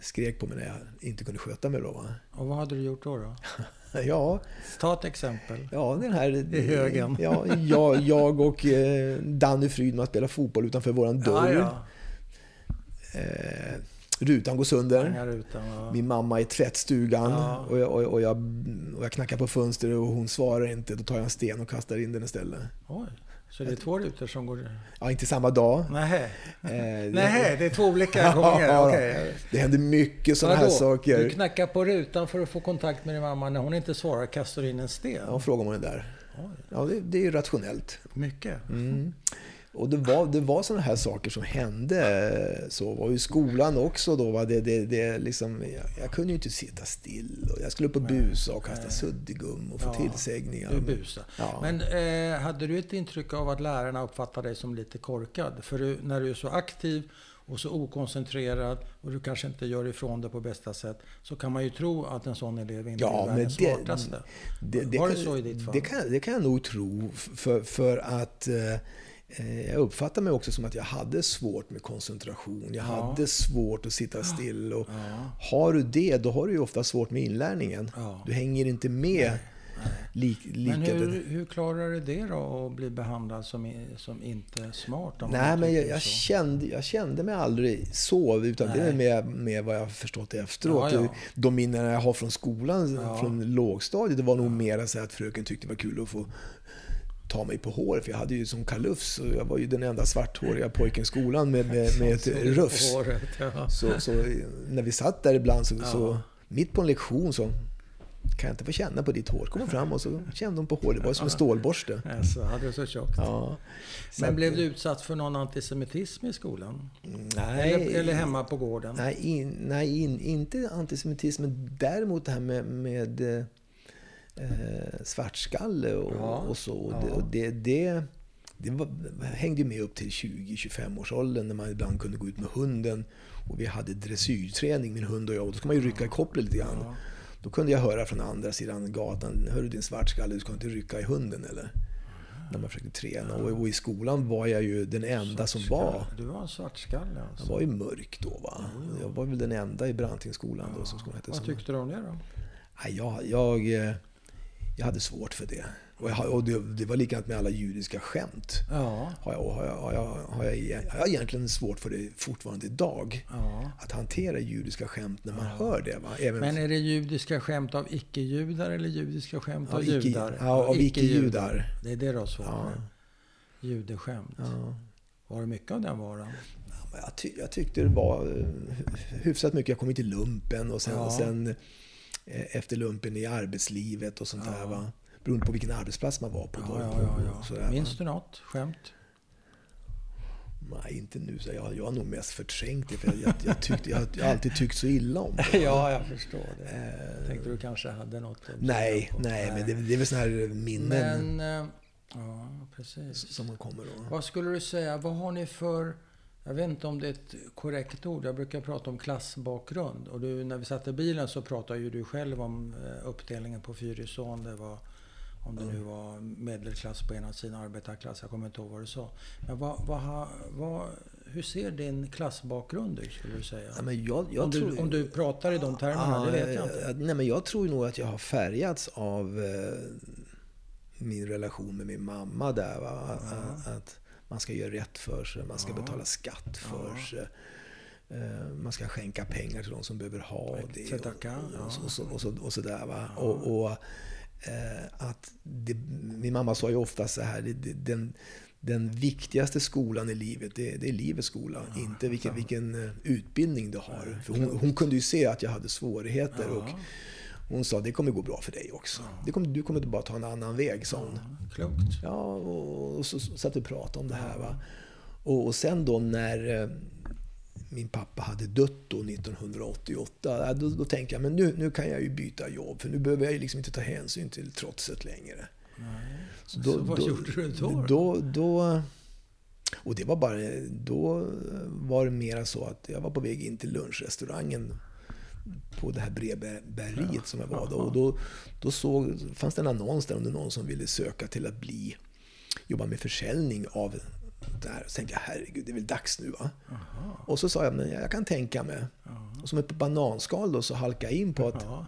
skrek på mig när jag inte kunde sköta mig. Då, va? Och vad hade du gjort då? då? Ja, Ta ett exempel. Ja, den här... I högen. Ja, jag, jag och eh, Danny Frydman spelade fotboll utanför våran dörr. Ja, ja. Eh, rutan går sönder. Rutan, ja. Min mamma i tvättstugan och, jag, och, och, jag, och jag knackar på fönstret och hon svarar inte. Då tar jag en sten och kastar in den istället. Oj, så det är två rutor som går... Ja, inte samma dag. Nähä. Eh, det- det är två olika gånger? ja. Okej. Det händer mycket sådana här saker. Du knackar på rutan för att få kontakt med din mamma. När hon inte svarar kastar du in en sten? Ja, frågar man det där. Ja, det, det är ju rationellt. mycket. Mm. Och det var, det var sådana här saker som hände. Så var ju skolan också då. Va? Det, det, det liksom, jag, jag kunde ju inte sitta still. Och jag skulle upp och busa och kasta suddgum och få Ja, tillsägningar. Du busade. Ja. Men eh, hade du ett intryck av att lärarna uppfattade dig som lite korkad? För du, när du är så aktiv och så okoncentrerad och du kanske inte gör ifrån det på bästa sätt så kan man ju tro att en sån elev inte Ja, är världens det- smartaste. Det, Var det kan- så i ditt fall? Det kan, det kan jag nog tro. För, för att eh, jag uppfattar mig också som att jag hade svårt med koncentration. Jag Ja. hade svårt att sitta still. Och Ja. Har du det, då har du ju ofta svårt med inlärningen. Ja. Du hänger inte med lik, lika... Men hur, hur klarar du det då, att bli behandlad som, som inte smart? Nej, men jag, jag, kände, jag kände mig aldrig så, utan det är Nej. med, med vad jag har förstått efteråt. Ja, ja. De minnen jag har från skolan, Ja. från lågstadiet, det var nog mer så att fröken tyckte det var kul att få ta mig på håret. För jag hade ju som kalufs och jag var ju den enda svarthåriga pojken i skolan med, med, med ett rufs. håret, ja. Så, så när vi satt där ibland så, Ja. så mitt på en lektion så kan jag inte få känna på ditt hår? Kom hon fram och så kände hon på håret. Det var som en stålborste. Alltså, hade du så tjockt? Ja. Men att- blev du utsatt för någon antisemitism i skolan? Nej, Eller, eller hemma på gården? Nej, in, nej in, inte antisemitism, men däremot det här med, med eh, svartskalle och, Ja, och så. Och ja. det, och det, det, var, hängde med upp till 20-25 års åldern när man ibland kunde gå ut med hunden. Och vi hade dressyrträning, min hund och jag. Och då ska man ju rycka i kopplet lite grann. Ja. Då kunde jag höra från andra sidan gatan, hör du din svartskalle, du ska inte rycka i hunden eller? När man försökte träna. Och, och i skolan var jag ju den enda som var. Du var en svartskalle alltså? Jag var ju mörk då va. Jag var väl den enda i Brantingskolan då som skolan hette. Vad tyckte du om det då? Jag, jag, eh, jag hade svårt för det. Och, jag, och det, det var likadant med alla judiska skämt. Ja. Har jag, har, jag, har, jag, har, jag, har jag egentligen svårt för det fortfarande idag. ja. Att hantera judiska skämt när man hör det. Va? Även Men är det judiska skämt av icke-judar eller judiska skämt av Av icke- judar? ja, av icke-judar. Det är det du har svårt Ja. med? Judeskämt. ja, Var det mycket av den varan? jag, ty, jag tyckte det var eh, hyfsat mycket. Jag kom till lumpen och sen, Ja. sen efter lumpen i arbetslivet och sånt Ja. där. Va? Beroende på vilken arbetsplats man var på. Ja, ja, ja. ja. sådär? Minns du något skämt? Nej, inte nu. Så jag, jag har nog mest förträngt det. För jag, jag, jag, tyckte, jag, har alltid tyckt så illa om det. ja, jag förstår det. Eh, Tänkte du kanske hade något nej, nej, men det, det är väl sådana här minnen Men, eh, ja, precis. som man kommer då. Vad skulle du säga, vad har ni för... Jag vet inte om det är ett korrekt ord. Jag brukar prata om klassbakgrund. Och du, när vi satt i bilen så pratade ju du själv om eh, uppdelningen på Fyrisån. Det var, om det nu var medelklass på ena sidan, arbetarklass. Jag kommer inte ihåg vad du sa. Men vad, vad, vad, hur ser din klassbakgrund ut, skulle du säga? Ja, men jag, jag om, du, tror, om du pratar i de termerna, det vet jag inte. Nej, men jag tror nog att jag har färgats av eh, min relation med min mamma där. Va? Att, att man ska göra rätt för sig, man ska Ja. betala skatt för Ja. sig. Eh, Man ska skänka pengar till de som behöver ha det. Och, och, så, ja. och, så, och, så, och så där, va? Ja. Och, och, eh, att det, min mamma sa ju ofta så här, det, det, den, den viktigaste skolan i livet, det, det är livets skola. inte vilken, vilken eh, utbildning du har. För hon, hon kunde ju se att jag hade svårigheter. Och Ja, hon sa, det kommer gå bra för dig också. Det kommer, du kommer bara ta en annan väg, sa hon. klokt. Ja, och, och så satt vi och pratade om det här. Va? Och, och sen då när eh, min pappa hade dött då 1988, ja, då, då tänkte jag men nu, nu kan jag ju byta jobb för nu behöver jag ju liksom inte ta hänsyn till trotset längre. Nej. Så, Så vad gjorde du då? då? då och det var bara, då var det mera så att jag var på väg in till lunchrestaurangen på det här brevbäreriet som jag var då. Och då, då såg, fanns det en annons där om det någon som ville söka till att bli, jobba med försäljning av det här. Så tänkte jag, herregud, det är väl dags nu va? Aha. Och så sa jag, men jag kan tänka mig. Och som ett bananskal då så halkade jag in på att Ja.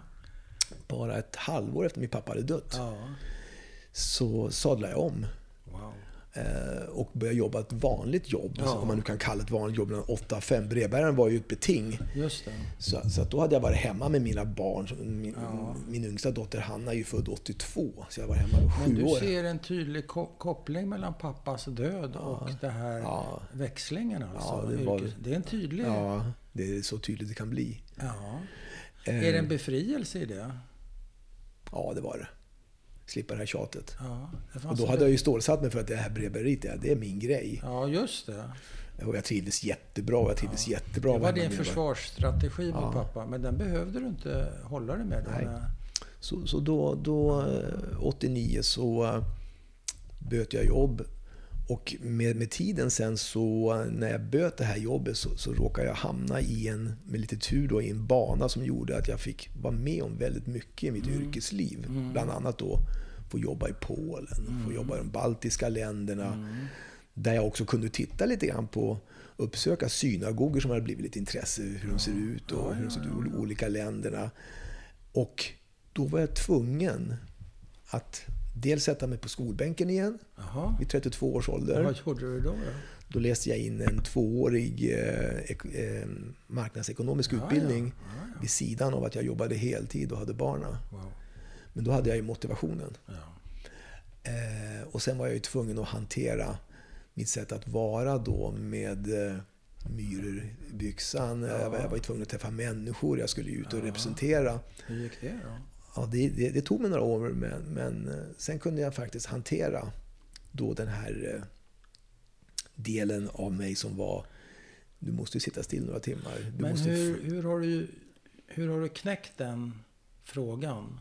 bara ett halvår efter min pappa hade dött ja. så sadlade jag om. Eh, och började jobba ett vanligt jobb, Ja. om man nu kan kalla ett vanligt jobb, 8-5. Brevbäraren var ju ett beting. Just det. Så, så då hade jag varit hemma med mina barn. Min, Ja. min yngsta dotter Hanna är ju född 82, så jag var hemma i Men sju du år. ser en tydlig ko- koppling mellan pappas död och det här Ja. växlingen alltså? Ja, det var- det är en tydlig... Ja. Ja, det är så tydligt det kan bli. Är det en befrielse i det? Ja, det var det. Slippa det här tjatet. Ja, det Och då hade jag ju stålsatt mig för att det här brevbäreriet, det, det är min grej. Ja, just det. Och jag trivdes jättebra. Jag trivdes jättebra. Det var din försvarsstrategi med Ja. pappa, men den behövde du inte hålla dig med? Nej. Så, så då, då, eh, 89, så eh, böt jag jobb. Och med, med tiden sen så, när jag böt det här jobbet så, så råkade jag hamna i en, med lite tur då, i en bana som gjorde att jag fick vara med om väldigt mycket i mitt yrkesliv. Bland annat då få jobba i Polen, få jobba i de baltiska länderna. Där jag också kunde titta lite grann på, uppsöka synagogor som hade blivit lite intresse, hur de ser ut och hur de ser ut i olika länderna. Och då var jag tvungen att dels sätta mig på skolbänken igen Jaha. vid 32 års ålder. Vad gjorde du då? då? Då läste jag in en tvåårig eh, eh, marknadsekonomisk Ja, utbildning ja. Ja, vid sidan av att jag jobbade heltid och hade barna. Wow. Men då hade jag ju motivationen. Eh, och sen var jag ju tvungen att hantera mitt sätt att vara då med eh, myror i byxan. Jag, var, jag var ju tvungen att träffa människor. Jag skulle ut och representera. Hur gick det då? Ja, det, det, det tog mig några år, men, men eh, sen kunde jag faktiskt hantera då den här eh, delen av mig som var du måste ju sitta still några timmar. Du Men måste hur, hur, har du, hur har du knäckt den frågan?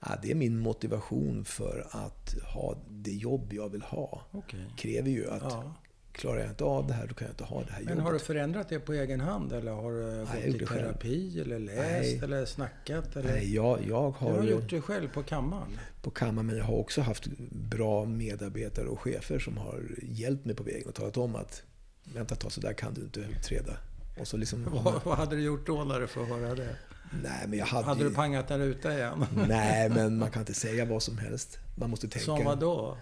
ja, det är min motivation för att ha det jobb jag vill ha. Okej. kräver ju att Ja. Klarar jag inte av det här, då kan jag inte ha det här Men jobbet. har du förändrat det på egen hand? Eller har du jag gått i det själv. terapi? Eller läst? Nej. Eller snackat? Eller? Nej, jag, jag Du har, har gjort det själv på kammaren? på kammaren, men jag har också haft bra medarbetare och chefer som har hjälpt mig på vägen och talat om att vänta tag, så där kan du inte utreda. Och så liksom, Vad, vad hade du gjort då när du får höra det? nej, men jag hade, Hade du pangat där ute igen? Nej, men man kan inte säga vad som helst. Man måste tänka. Som vad då?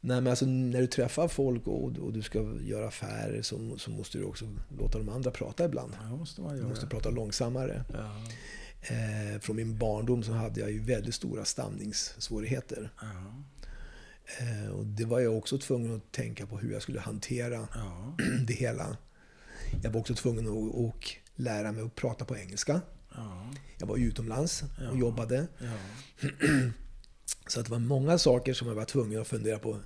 Nej, men alltså, när du träffar folk och, och du ska göra affärer så, så måste du också låta de andra prata ibland. Ja, måste man Du göra. måste prata långsammare. Ja, Eh, från min barndom så hade jag ju väldigt stora stamningssvårigheter. ja, Eh, och det var jag också tvungen att tänka på hur jag skulle hantera ja, det hela. Jag var också tvungen att och lära mig att prata på engelska. ja, Jag var utomlands och jobbade. Så att det var många saker som jag var tvungen att fundera på.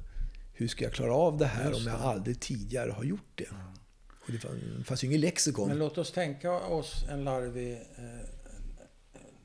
Hur ska jag klara av det här Just om jag det. aldrig tidigare har gjort det? Och det fann- det fanns ju ingen lexikon. Men låt oss tänka oss en larvig eh,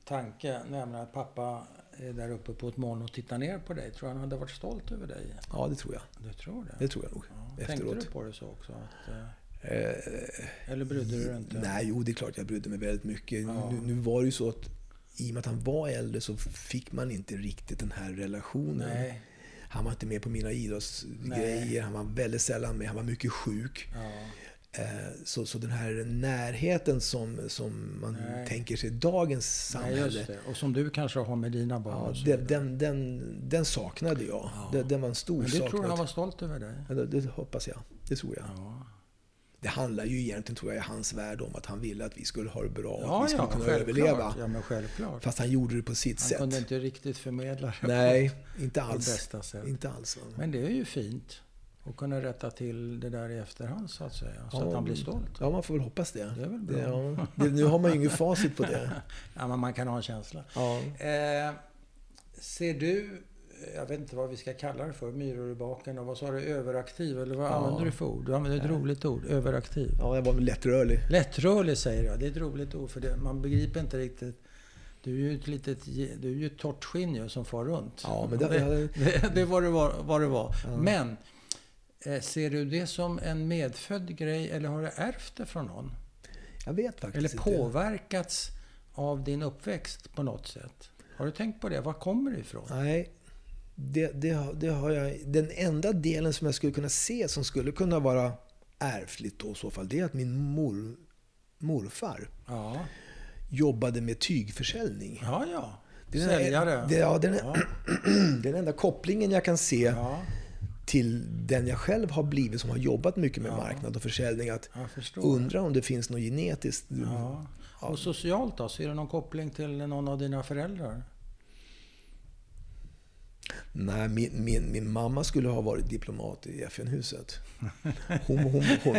tanke, nämligen att pappa är där uppe på ett moln och tittar ner på dig. Tror han hade varit stolt över dig? Ja, det tror jag. Du tror det? Det tror jag nog. Ja. Tänkte Efteråt. du på det så också? Att, eh, Eh, eller brydde du dig inte? Nej, jo det är klart jag brydde mig väldigt mycket. Ja. Nu, nu var det ju så att i och med att han var äldre så fick man inte riktigt den här relationen. Nej. Han var inte med på mina Nej. idrottsgrejer, han var väldigt sällan med, han var mycket sjuk. Ja. Eh, Så, så den här närheten som, som man Nej. tänker sig i dagens Nej, samhälle. det. Och som du kanske har med dina barn. Ja, den, den, den, den saknade jag. Ja. Den, den var en stor Men det tror du saknad. han var stolt över dig? Ja, det, det hoppas jag. Det tror jag. Ja, Det handlar ju egentligen, tror jag, i hans värld om att han ville att vi skulle ha det bra och att ja, vi skulle ja kunna självklart. överleva. Ja, men självklart. Fast han gjorde det på sitt Han sätt. kunde inte riktigt förmedla det Nej, inte på alls. bästa sätt. Inte alls. Men det är ju fint att kunna rätta till det där i efterhand så att säga. Så Ja, att han blir stolt. Ja, man får väl hoppas det. Det är väl det, bra. ja, det nu har man ju ingen facit på det. Ja, men man kan ha en känsla. Ja. Eh, ser du, jag vet inte vad vi ska kalla det för, myror i baken och vad sa du, överaktiv? Eller vad Ja. använder du för ord? Du använder ett roligt ord, överaktiv. ja, jag var lättrörlig. Lättrörlig säger jag, det är ett roligt ord för det, man begriper inte riktigt. Du är ju ett litet, du är ju ett torrt skinn ju som far runt. Ja, men det, det, det, det var det var. Vad det var. Ja. Men, eh, ser du det som en medfödd grej eller har du ärvt det från någon? jag vet faktiskt Eller inte. påverkats av din uppväxt på något sätt? Har du tänkt på det? Var kommer det ifrån? Nej, det, det, det har jag... Den enda delen som jag skulle kunna se som skulle kunna vara ärftligt då i så fall, det är att min mor, morfar Ja, jobbade med tygförsäljning. ja. ja. Det är den- Säljare. Det, ja, den, Ja. den enda kopplingen jag kan se Ja. till den jag själv har blivit som har jobbat mycket med marknad och försäljning. Att undra om det finns något genetiskt. Ja. Och socialt då? Ser du någon koppling till någon av dina föräldrar? Nej, min, min, min mamma skulle ha varit diplomat i FN-huset. Hon, hon, hon,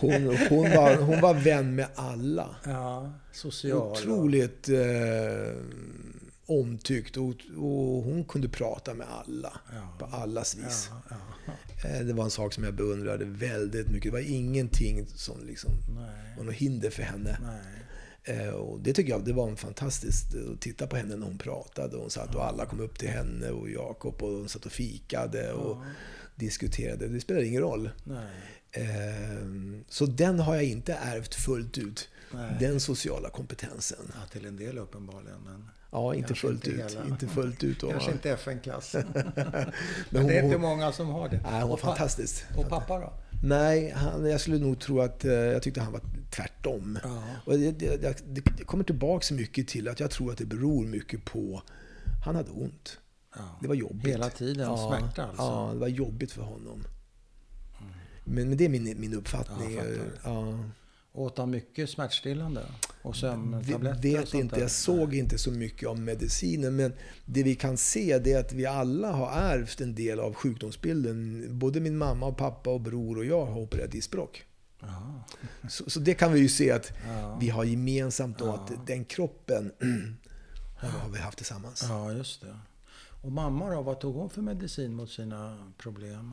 hon, hon, var, hon var vän med alla. Ja, social. Otroligt eh, omtyckt och, och, hon kunde prata med alla. Ja. På allas vis. Ja, ja. Eh, det var en sak som jag beundrade väldigt mycket. Det var ingenting som liksom var något hinder för henne. Nej. Eh, och det tycker jag det var fantastiskt att titta på henne när hon pratade. Hon satt och alla kom upp till henne och Jakob och hon satt och fikade och ja. diskuterade. Det spelar ingen roll. Nej. Ehm, så den har jag inte ärvt fullt ut. Nej. Den sociala kompetensen. Ja, till en del uppenbarligen. Men ja, inte fullt inte ut. Inte fullt ut. Kanske inte FN-klass. men, men det är inte många som har det. Nej, hon var fantastisk. Och pappa då? Nej, han, jag skulle nog tro att eh, jag tyckte han var tvärtom. Ja. Och det, det, det, det kommer tillbaka mycket till att jag tror att det beror mycket på... Han hade ont. Ja. Det var jobbigt. Hela tiden ja, smärta alltså? Ja, det var jobbigt för honom. Mm. Men, men, det är min, min uppfattning. Ja, Åt han mycket smärtstillande? Och sömntabletter? Vet och inte. Jag såg inte så mycket av medicinen. Men det vi kan se är att vi alla har ärvt en del av sjukdomsbilden. Både min mamma, och pappa, och bror och jag har opererat diskbråck. Så, så, det kan vi ju se att ja. vi har gemensamt då, ja. att den kroppen har vi haft tillsammans. Ja, just det. Och mamma då, vad tog hon för medicin mot sina problem?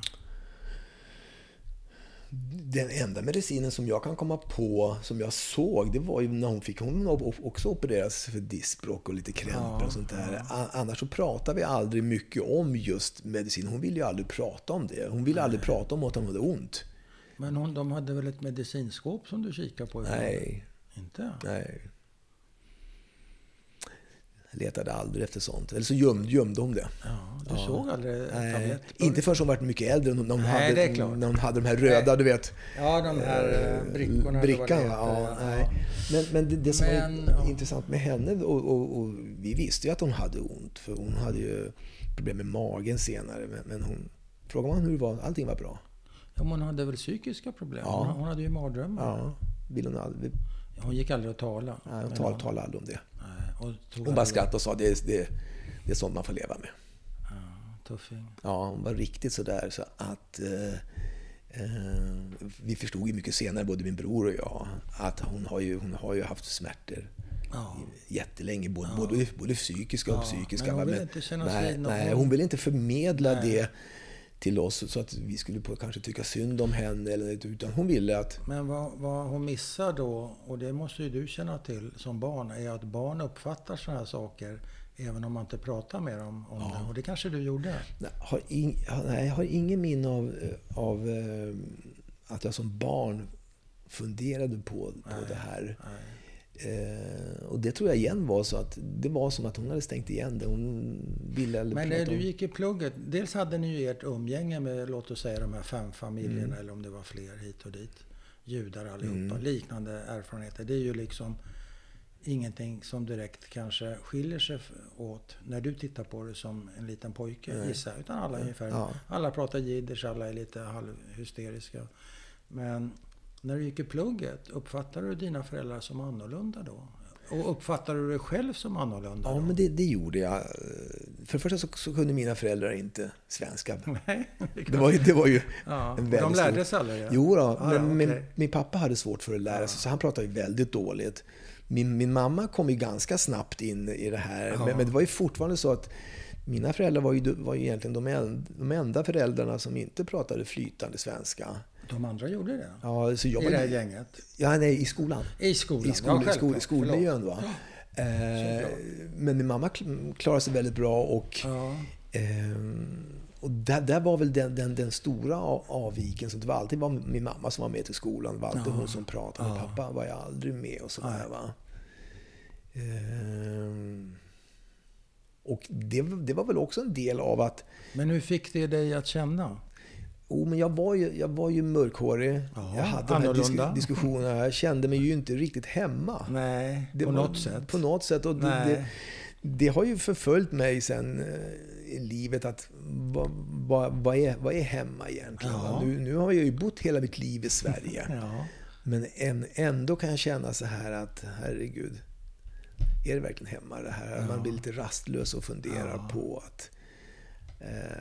Den enda medicinen som jag kan komma på, som jag såg, det var ju när hon fick hon också opereras för diskbråck och lite krämpor ja, och sånt där. Ja. Annars så pratar vi aldrig mycket om just medicin. Hon ville ju aldrig prata om det. Hon ville Nej. aldrig prata om att hon hade ont. Men hon, de hade väl ett medicinskåp som du kikade på? Nej. Inte? Nej. Letade aldrig efter sånt. Eller så gömde, gömde hon det. Ja, du ja. såg aldrig Nej? Inte förrän hon var mycket äldre. När hon, nej, hade, när hon hade de här röda, nej. du vet. Ja, de här äh, brickorna. Brickan, ja, nej. Men, men det, det som men, var ja. intressant med henne, och, och, och, vi visste ju att hon hade ont. För hon hade ju problem med magen senare. Men, men hon, frågade man hur det var, allting var bra. Ja, hon hade väl psykiska problem? Ja. Hon, hon hade ju mardrömmar. Ja, vill hon aldrig... Hon gick aldrig att tala? Nej, hon talade tal aldrig om det. Hon bara skrattade och sa det, det, det är sånt man får leva med. Ja, tuffing. Ja, hon var riktigt sådär så att... Eh, eh, vi förstod ju mycket senare, både min bror och jag, att hon har ju, hon har ju haft smärtor ja. jättelänge. Både, ja. både, både psykiska och ja, psykiska. Men hon vill inte kännas nej, nej, hon vill inte förmedla nej. det till oss så att vi skulle på, kanske tycka synd om henne. Eller, utan hon ville att... Men vad, vad hon missar då, och det måste ju du känna till som barn, är att barn uppfattar sådana här saker även om man inte pratar med dem om ja. det. Och det kanske du gjorde? Nej, har in, nej, jag har ingen minne av, av eh, att jag som barn funderade på, på nej, det här. Nej. Eh, och det tror jag igen var så att det var som att hon hade stängt igen det. Hon ville aldrig Men när du gick i plugget, dels hade ni ju ert umgänge med, låt oss säga de här fem familjerna mm. eller om det var fler hit och dit. Judar allihopa, mm. liknande erfarenheter. Det är ju liksom ingenting som direkt kanske skiljer sig åt när du tittar på det som en liten pojke, Nej. gissar Utan alla är ungefär, ja. alla pratar jiddisch, alla är lite halvhysteriska. Men när du gick i plugget, uppfattade du dina föräldrar som annorlunda då? Och uppfattade du dig själv som annorlunda? Ja, då? men det, det, gjorde jag. För det första så, så, kunde mina föräldrar inte svenska. Nej, det, var ju, det var ju ja, en väldigt De lärde sig aldrig? Ja. Jo, då, ah, men ja, okay. min, min, pappa hade svårt för att lära sig, så han pratade ju väldigt dåligt. Min, min mamma kom ju ganska snabbt in i det här. Men, men, det var ju fortfarande så att mina föräldrar var ju, var ju egentligen de enda, de enda föräldrarna som inte pratade flytande svenska. De andra gjorde det? Ja, så jag I det här gänget? Ja, nej, i skolan. I skolan? I skol, ja, skol, skolmiljön. Va? Ja, eh, men min mamma klarade sig väldigt bra och, ja. eh, och där, där var väl den, den, den stora avviken. Så det var alltid var min mamma som var med till skolan. Det var alltid ja. hon som pratade. Ja. Pappa var jag aldrig med och sådär. Va? Eh, och det, det var väl också en del av att... Men hur fick det dig att känna? Oh, men jag var ju, jag var ju mörkhårig. Aha, jag hade de här disk diskussionerna. Jag kände mig ju inte riktigt hemma. Nej, det på var, något sätt. På något sätt. Och det, det, det, har ju förföljt mig sen eh, i livet att vad, vad, vad, är, vad är hemma egentligen? Ja. Nu, nu har jag ju bott hela mitt liv i Sverige. Ja. Men än, ändå kan jag känna så här att, herregud, är det verkligen hemma det här? Man blir lite rastlös och funderar Ja. på att,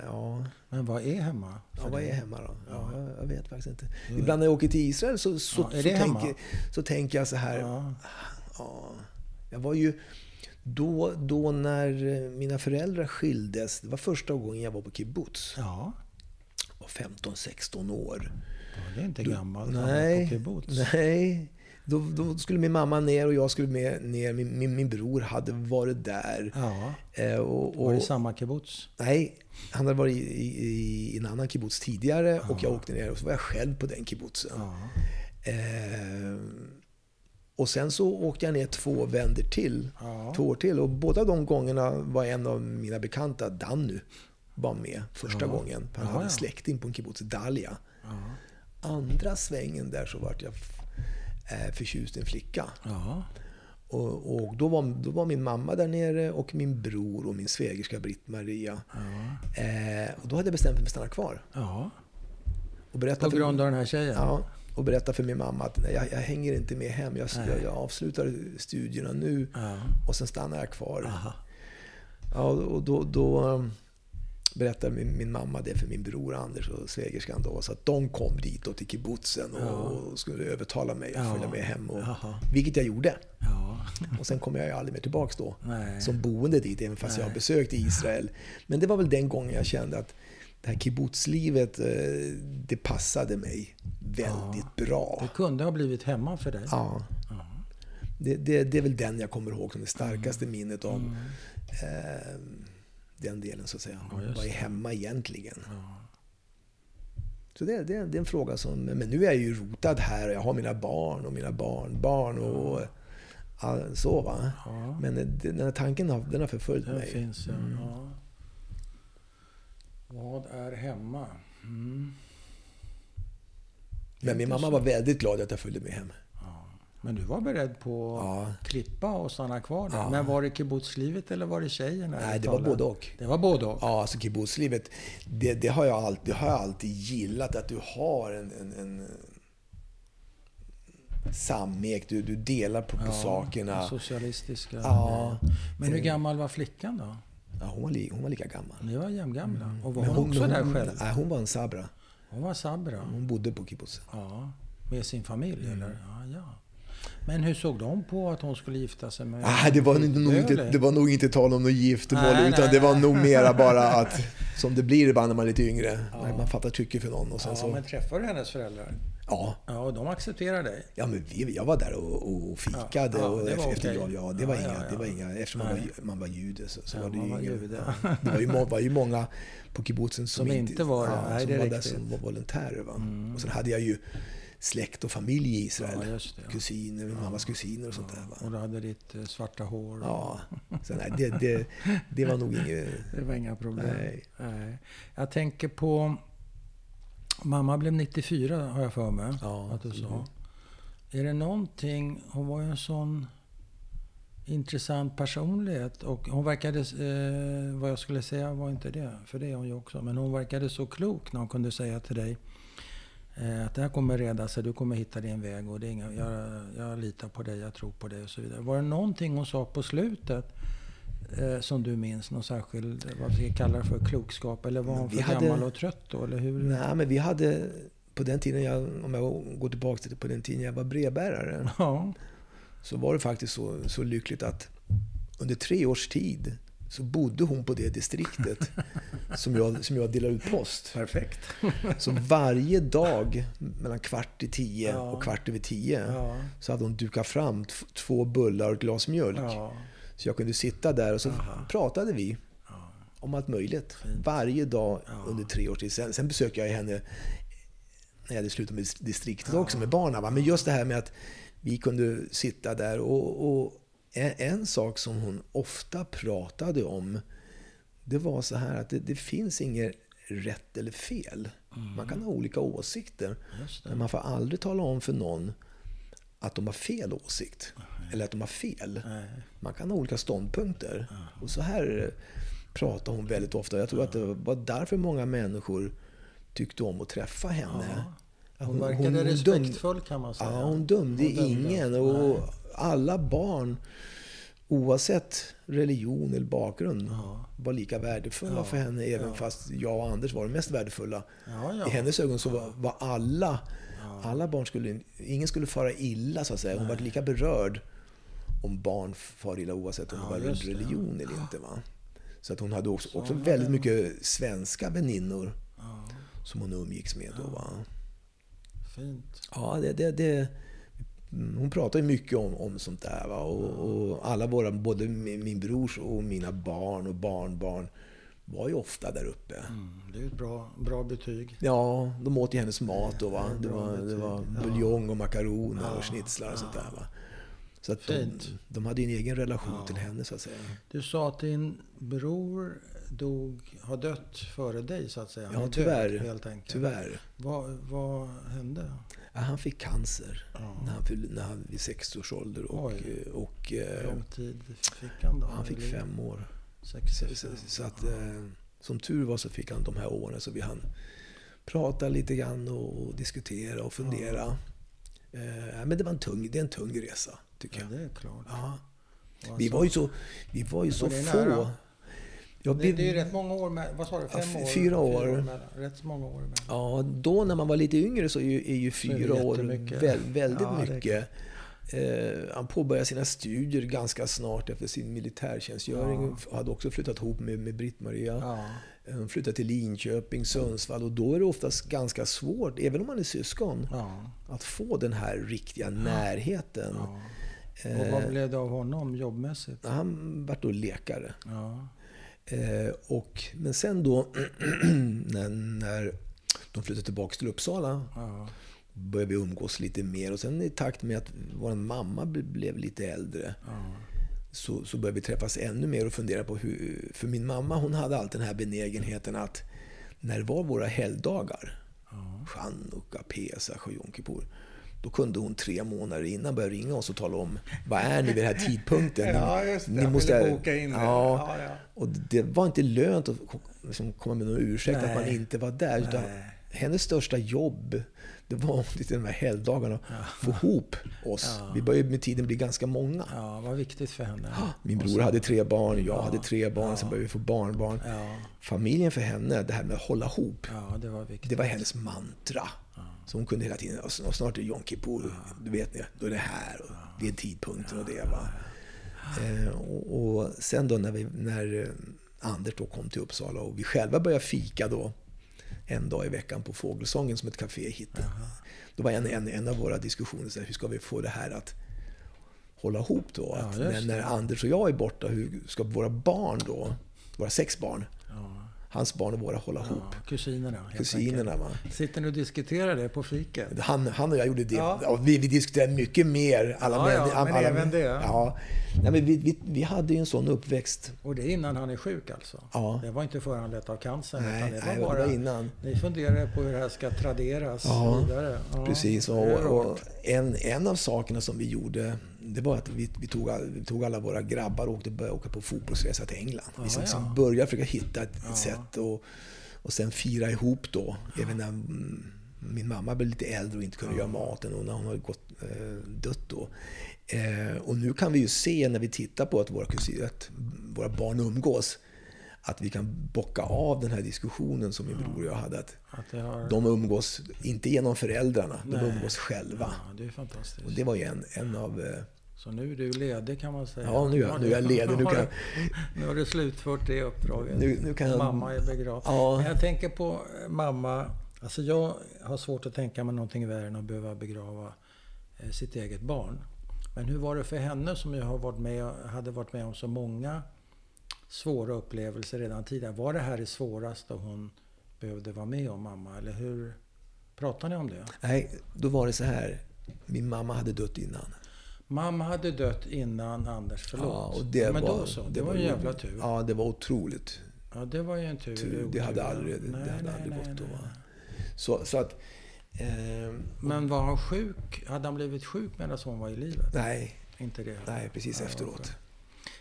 ja, Men vad är hemma? ja, vad är hemma då? Ja, jag, jag vet faktiskt inte. Ibland när jag åker till Israel så, så, Ja, så, tänker, så tänker jag så här, Ja. Ja, jag var ju... Då, då när eh, mina föräldrar skildes, det var första gången jag var på kibbutz. ja. Jag var 15-16 år. Ja, det är inte gammalt. Nej, nej. Då, då skulle min mamma ner och jag skulle med ner. Min, min, min bror hade varit där. Ja. Eh, och, och, Var det samma kibbutz? Nej, han hade varit i, i, i en annan kibbutz tidigare och jag åkte ner och så var jag själv på den kibbutzen. Ja. Eh, och sen så åkte jag ner två vänder till. Ja. Två år till. Och båda de gångerna var en av mina bekanta, Danny, var med första Ja. gången. Han Ja, hade ja. släkting på en kibbutz, Dalia. Ja. Andra svängen där så vart jag eh, förtjust i en flicka. Och, och då, var, då var min mamma där nere och min bror och min svägerska Britt-Maria. Eh, och då hade jag bestämt mig för att stanna kvar. Och berätta På för- grund av den här tjejen? Ja, och berätta för min mamma att nej, jag, jag hänger inte med hem. Jag, jag, jag avslutar studierna nu Ja. och sen stannar jag kvar. Aha. Ja, och då, då berättade min, min mamma det för min bror Anders och svägerskan då. Så att de kom dit då till kibbutzen och, Ja. och skulle övertala mig att Ja. följa med hem. Och, Jaha. vilket jag gjorde. Ja. Och sen kom jag ju aldrig mer tillbaks då. Nej. Som boende dit, även fast jag har Nej. besökt Israel. Men det var väl den gången jag kände att det här kibbutzlivet, eh, det passade mig väldigt bra. Det kunde ha blivit hemma för dig. Ja. Det, det, det är väl den jag kommer ihåg som det starkaste Mm. minnet om eh, den delen så att säga. Ja, Vad är hemma egentligen? Ja. Så det, det, det är en fråga som... Men nu är jag ju rotad här och jag har mina barn och mina barnbarn och all, så va. Ja. Men den här tanken har, den har förföljt Den mig. finns ja. Mm. ja. Vad är hemma? Mm. Men min mamma var väldigt glad att jag följde med hem. Ja. Men du var beredd på att Ja. klippa och stanna kvar där. Ja. Men var det kibbutzlivet eller var det tjejen? Nej, det var både och. Det var både och? Ja, alltså kibbutzlivet, det, det, har jag alltid, har jag alltid gillat. Att du har en, en, en samek, du, du delar på, på sakerna. Socialistiska. Ja. Men hur gammal var flickan då? Ja, hon, var li, hon var lika gammal. Ni var jämngamla. Och var Men hon, också men där hon, själv? Nej, hon var en sabra. Hon var sabra? Hon bodde på kibbutzen. Ja. Med sin familj Mm. eller? Ja, ja. Men hur såg de på att hon skulle gifta sig med Ah, det, var nog inte, det var nog inte tal om något giftermål, Nej, utan nej, det var nej. nog mera bara att, som det blir ibland när man är lite yngre, när man fattar tycke för någon. Och sen Ja, så, men träffade du hennes föräldrar? ja, Ja, och de accepterar dig? ja, men vi, jag var där och, och fikade Ja, ja, och det var efter, okej. ja, det var Ja, inga, ja, det var ja. inga, eftersom man var, man var jude så, så Ja, var det ju var inga, jude. ja, det var ju, må- var ju många på kibbutzen som, Som inte var ja, som var där. Mm. som var volontärer. Va? Och sen hade jag ju släkt och familj i Israel. Ja, just det, ja. Kusiner, min mammas kusiner och sånt där. Va? Och du hade ditt eh, svarta hår? Ja, så nej, det, det, det var nog inget... Det var inga problem? Nej. Nej. Jag tänker på... Mamma blev 94 har jag för mig Ja. att du sa. Är det någonting... Hon var ju en sån intressant personlighet. Och hon verkade... Eh, vad jag skulle säga var inte det, för det är hon ju också. Men hon verkade så klok när hon kunde säga till dig att det här kommer reda sig, du kommer hitta din väg och det är inga, jag, jag litar på dig, jag tror på dig och så vidare. Var det någonting hon sa på slutet eh, som du minns? Någon särskild, vad vi kallar för, klokskap? Eller var hon för hade- gammal och trött då? Eller hur? Nej, men vi hade... På den tiden, jag, om jag går tillbaka till på den tiden jag var brevbärare, Ja. så var det faktiskt så, så lyckligt att under tre års tid så bodde hon på det distriktet som jag, som jag delade ut post. Perfekt. Så varje dag mellan kvart i tio Ja. och kvart över tio Ja. så hade hon dukat fram två bullar och ett glas mjölk. Ja. Så jag kunde sitta där och så Aha. pratade vi om allt möjligt. Fint. Varje dag under tre års tid. Sen, sen besökte jag henne när jag hade slutat med distriktet också med barnen. Men just det här med att vi kunde sitta där och, och en, sak som hon ofta pratade om det var så här att det, det finns inget rätt eller fel. Man kan ha olika åsikter. Men man får aldrig tala om för någon att de har fel åsikt. Eller att de har fel. Nej. Man kan ha olika ståndpunkter. Och så här, pratade hon väldigt ofta. Jag tror att det var därför många människor tyckte om att träffa henne. Ja. Hon, verkade hon, hon respektfull dömde, kan man säga. Ja, hon dömde, hon dömde. ingen. Och. Alla barn, oavsett religion eller bakgrund, ja. var lika värdefulla ja. för henne. Även ja. fast jag och Anders var de mest värdefulla. I hennes ögon så var, var alla, alla barn skulle, ingen skulle fara illa så att säga. Hon Nej. var lika berörd om barn far illa oavsett om det var religion eller inte. Va? Så att hon hade också, också väldigt mycket svenska väninnor som hon umgicks med. Då, va? Fint. Ja, det, det, det, hon pratar ju mycket om, om sånt där. Va? Och, och, alla våra, både min brors och mina barn och barnbarn var ju ofta där uppe. Mm, det är ett bra, bra betyg. Ja, de åt ju hennes mat då. Va? Det, var, det var buljong och makaroner ja, och schnitzlar och sånt där. Va? Så att de, de, hade en egen relation ja. till henne så att säga. Du sa att din bror dog, har dött före dig så att säga. Ja, tyvärr. Död, helt enkelt. tyvärr. Vad, vad hände? Ja, han fick cancer ja. när, han fyllde, när han vid 60 års ålder. Och, och, och, Hur lång tid fick han då? Han fick fem år. 65. Så, så att, eh, som tur var så fick han de här åren så vi hann prata lite grann och diskutera och fundera. Ja. Eh, men det var en tung, det är en tung resa tycker jag. Ja, det är klart. Ja. Vi var ju så, vi var ju så var få. Nära? Ja, det, det är ju rätt många år med, Vad sa du? Fem år? Fyra år. Fyra år rätt många år med. Ja, då när man var lite yngre så är ju, är ju fyra är år väl, väldigt ja, mycket. Eh, han påbörjade sina studier ganska snart efter sin militärtjänstgöring. Ja. Hade också flyttat ihop med, med Britt-Maria. Ja. Han flyttade till Linköping, Sundsvall och då är det oftast ganska svårt, även om man är syskon, ja. att få den här riktiga närheten. Och vad eh, blev det av honom jobbmässigt? Han vart då läkare. Ja. Eh, och, men sen då när, när de flyttade tillbaka till Uppsala ja. började vi umgås lite mer. Och sen i takt med att vår mamma blev lite äldre ja. så, så började vi träffas ännu mer och fundera på hur... För min mamma hon hade alltid den här benägenheten att när det var våra helgdagar, ja. Chanukka, Pesach och Jom Kippur, då kunde hon tre månader innan börja ringa oss och tala om vad är ni vid den här tidpunkten. ja, just det. Ni måste boka in ja, ja, ja, Och det var inte lönt att liksom, komma med någon ursäkt Nej. att man inte var där. Utan hennes största jobb det var lite de här helgdagarna. Ja. Få ihop oss. Ja. Vi började med tiden bli ganska många. Ja, vad viktigt för henne. Min bror så. hade tre barn, jag ja. hade tre barn, sen började vi få barnbarn. Familjen för henne, det här med att hålla ihop. Ja, det, var viktigt. det var hennes mantra. Så hon kunde hela tiden, och snart är Jom Kippur, du vet ni, då är det här, och det är tidpunkten och det. Va? Eh, och, och, sen då när, vi, när eh, Anders då kom till Uppsala och vi själva började fika då, en dag i veckan på Fågelsången som ett café hittade. Då var en, en, en av våra diskussioner, så här, hur ska vi få det här att hålla ihop då? Ja, när, när, Anders och jag är borta, hur ska våra barn då, våra sex barn, ja hans barn och våra hålla ihop. Ja, kusinerna. Kusinerna va. Sitter ni och diskuterar det på fiket? Han, han och jag gjorde det. Ja. vi, vi diskuterade mycket mer. Alla ja, män, ja, men alla, även det. Ja. Nej, men vi, vi, vi hade ju en sån uppväxt. Och det är innan han är sjuk alltså? Ja. Det var inte föranlett av cancern? Nej, det var nej, bara, det var innan. Ni funderade på hur det här ska traderas ja, vidare? Ja, precis. Och, och en, en av sakerna som vi gjorde det var att vi, vi, tog, vi tog alla våra grabbar och åkte, började åka på fotbollsresa till England. vi liksom, ja. började försöka hitta ett ja. sätt och, och sen fira ihop då. Ja. Även när min mamma blev lite äldre och inte kunde göra maten och när hon hade gått, eh, dött då. Eh, och nu kan vi ju se när vi tittar på att våra, kusiner, att våra barn umgås att vi kan bocka av den här diskussionen som min bror och jag hade. Att, att har... De umgås, inte genom föräldrarna, Nej. de umgås själva. Ja, det är fantastiskt. Och det var ju en, en av... Eh, Så nu är du ledig kan man säga? Ja, nu, är, nu är jag ledig. Nu, kan, nu har du slutfört det uppdraget. Nu, nu kan jag, mamma är begravd. Ja. Men jag tänker på eh, mamma. Alltså jag har svårt att tänka mig någonting värre än att behöva begrava eh, sitt eget barn. Men hur var det för henne som jag har varit med, hade varit med om så många svåra upplevelser redan tidigare. Var det här det svåraste hon behövde vara med om, mamma? Eller hur pratar ni om det? Nej, då var det så här. Min mamma hade dött innan. Mamma hade dött innan Anders, förlåt. Ja, och det Men var, då så, det, det var en jävla tur. Ja, det var otroligt. Ja, det var ju en tur. tur. Det hade aldrig, nej, det hade nej, aldrig nej, gått då. Så, så att... Eh, Men var han sjuk? Hade han blivit sjuk medan hon var i livet? Nej. Inte det? Nej, precis efteråt.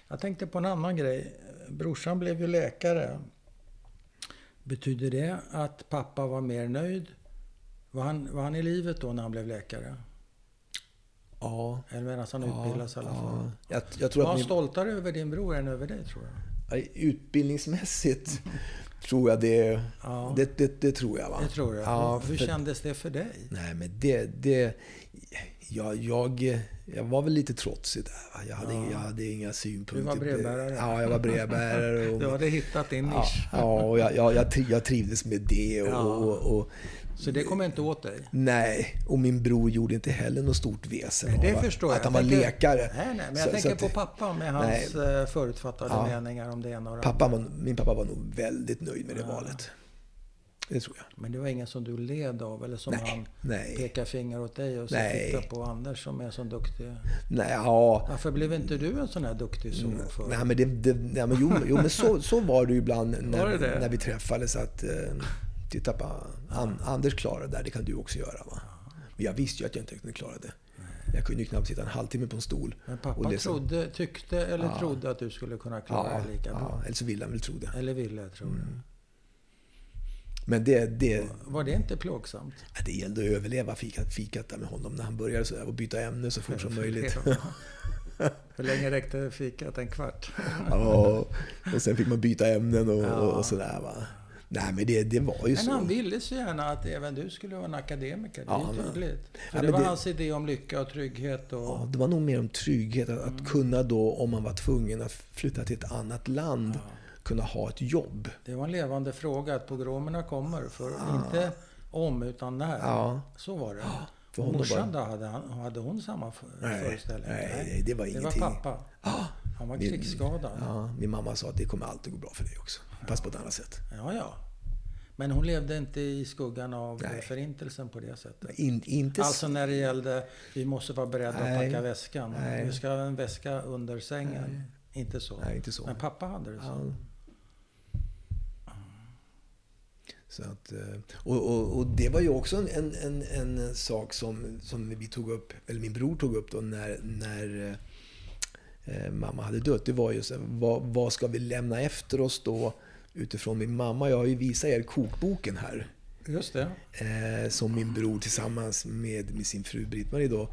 Jag tänkte på en annan grej. Brorsan blev ju läkare. Betyder det att pappa var mer nöjd? Var han, var han i livet då när han blev läkare? Ja. Eller medan han ja, utbildas i alla fall? Ja. Jag, jag tror var han min, stoltare över din bror än över dig, tror jag? utbildningsmässigt tror jag det, Ja. det, det, det tror jag. Va? Det tror jag. Ja, Hur för- kändes det för dig? Nej, men det... det jag, jag, jag var väl lite trotsig där. Jag, hade, Ja. jag hade inga synpunkter. Du var brevbärare. Ja, jag var brevbärare. Och, Du hade hittat din ja, nisch. ja, och jag, jag, jag, tri- jag trivdes med det. Och, Ja. och, och, Så det kom inte åt dig? nej, och min bror gjorde inte heller något stort väsen Nej, det av att- förstår jag. att han Jag var tänker- läkare. Nej, nej, men jag Så- tänker så på pappa med hans eh, förutfattade Ja. meningar om det ena och det Pappa andra. var, min pappa var nog väldigt nöjd med det Ja. valet. Det tror jag. Men det var ingen som du led av eller som Nej, han nej. pekar finger åt dig och så Nej. tittar på Anders som är så duktig. Nej, ja. Varför blev inte du en sån här duktig son för? Nej, men, det, det, nej, men, jo, jo, men så, så var det ju ibland när, det det? när vi träffades. Att, eh, titta på An, Anders klarar det där, det kan du också göra. Va? Men jag visste ju att jag inte kunde klara det. Jag kunde ju knappt sitta en halvtimme på en stol. Men och pappa läsa. trodde, tyckte eller Ja. trodde att du skulle kunna klara Ja, det lika bra. ja, eller så ville han väl tro det. Eller ville, tror jag. Men det, det, Var det inte plågsamt? det gällde att överleva fikat, fikat där med honom när han började så där, och byta ämne så fort som möjligt. Hur länge räckte fikat? En kvart? Ja, och sen fick man byta ämnen och, Ja. och, sådär. Va? Nej, men det, det var ju Men så. han ville så gärna att även du skulle vara en akademiker. Det är Ja, ju men- tydligt. För Ja, det men var det- hans idé om lycka och trygghet och... Ja, det var nog mer om trygghet. Att, Mm. att kunna då, om man var tvungen att flytta till ett annat land, Ja. Kunna ha ett jobb. Det var en levande fråga att pogromerna kommer. För inte om, utan när. Ja. Så var det. för och morsan var- då, hade, han, hade hon samma för- Nej, föreställning? nej, det var Det ingenting. var pappa. Ja, Han var Min- krigsskadad. Ja. ja, min mamma sa att det kommer alltid gå bra för dig också. Fast på ett annat sätt. ja, Men hon levde inte i skuggan av Nej. förintelsen på det sättet. In, inte Alltså när det gällde, vi måste vara beredda att Nej. packa väskan. Nej. Vi ska ha en väska under sängen. Inte så. Nej, inte så. Men pappa hade det så. Ja. Så att, eh, och, och, och det var ju också en, en, en, sak som, som vi tog upp, eller min bror tog upp då när, när eh, mamma hade dött. Det var ju så här, vad, vad ska vi lämna efter oss då utifrån min mamma? Jag har ju visat er kokboken här. Just det. Eh, som min bror tillsammans med, med sin fru Britt-Marie då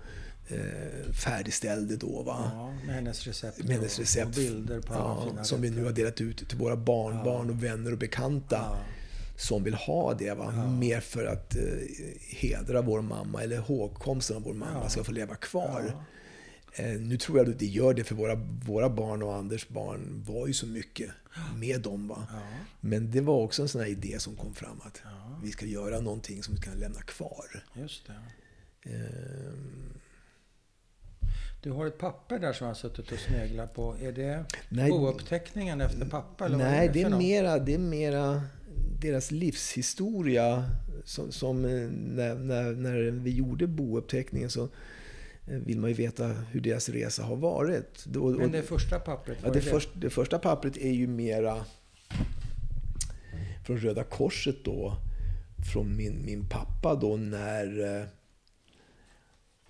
eh, färdigställde då. Va? Ja, med hennes recept. med hennes recept. Och bilder på alla ja, fina Som vi nu har delat ut till våra barnbarn och vänner och bekanta. Ja. Som vill ha det. Va? Mer för att eh, hedra vår mamma eller hågkomsten av vår mamma Ja. ska få leva kvar. Ja. Eh, nu tror jag att det gör det för våra, våra barn och Anders barn var ju så mycket med dem. Va? Ja. Men det var också en sån här idé som kom fram att Ja. vi ska göra någonting som vi kan lämna kvar. Just det. Ehm, Du har ett papper där som jag har suttit och sneglat på. Är det Nej. bouppteckningen efter pappa? Eller vad Nej, är det för är, mera, det är mera deras livshistoria. Som, som eh, när, när, när vi gjorde bouppteckningen så eh, vill man ju veta hur deras resa har varit. Och- och- Men det första pappret, ja, det, det? först, det första pappret är ju mera från Röda Korset då. Från min, min pappa då när... eh,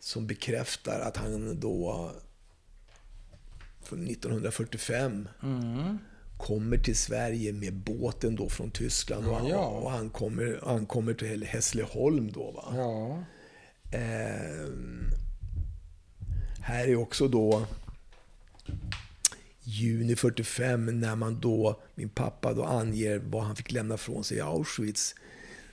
Som bekräftar att han då från 1945 Mm. Kommer till Sverige med båten då från Tyskland. Och, ja. och han, kommer, han kommer till Hässleholm då. Va? Ja. Ehm, här är också då juni 45 när man då, min pappa då anger vad han fick lämna från sig i Auschwitz.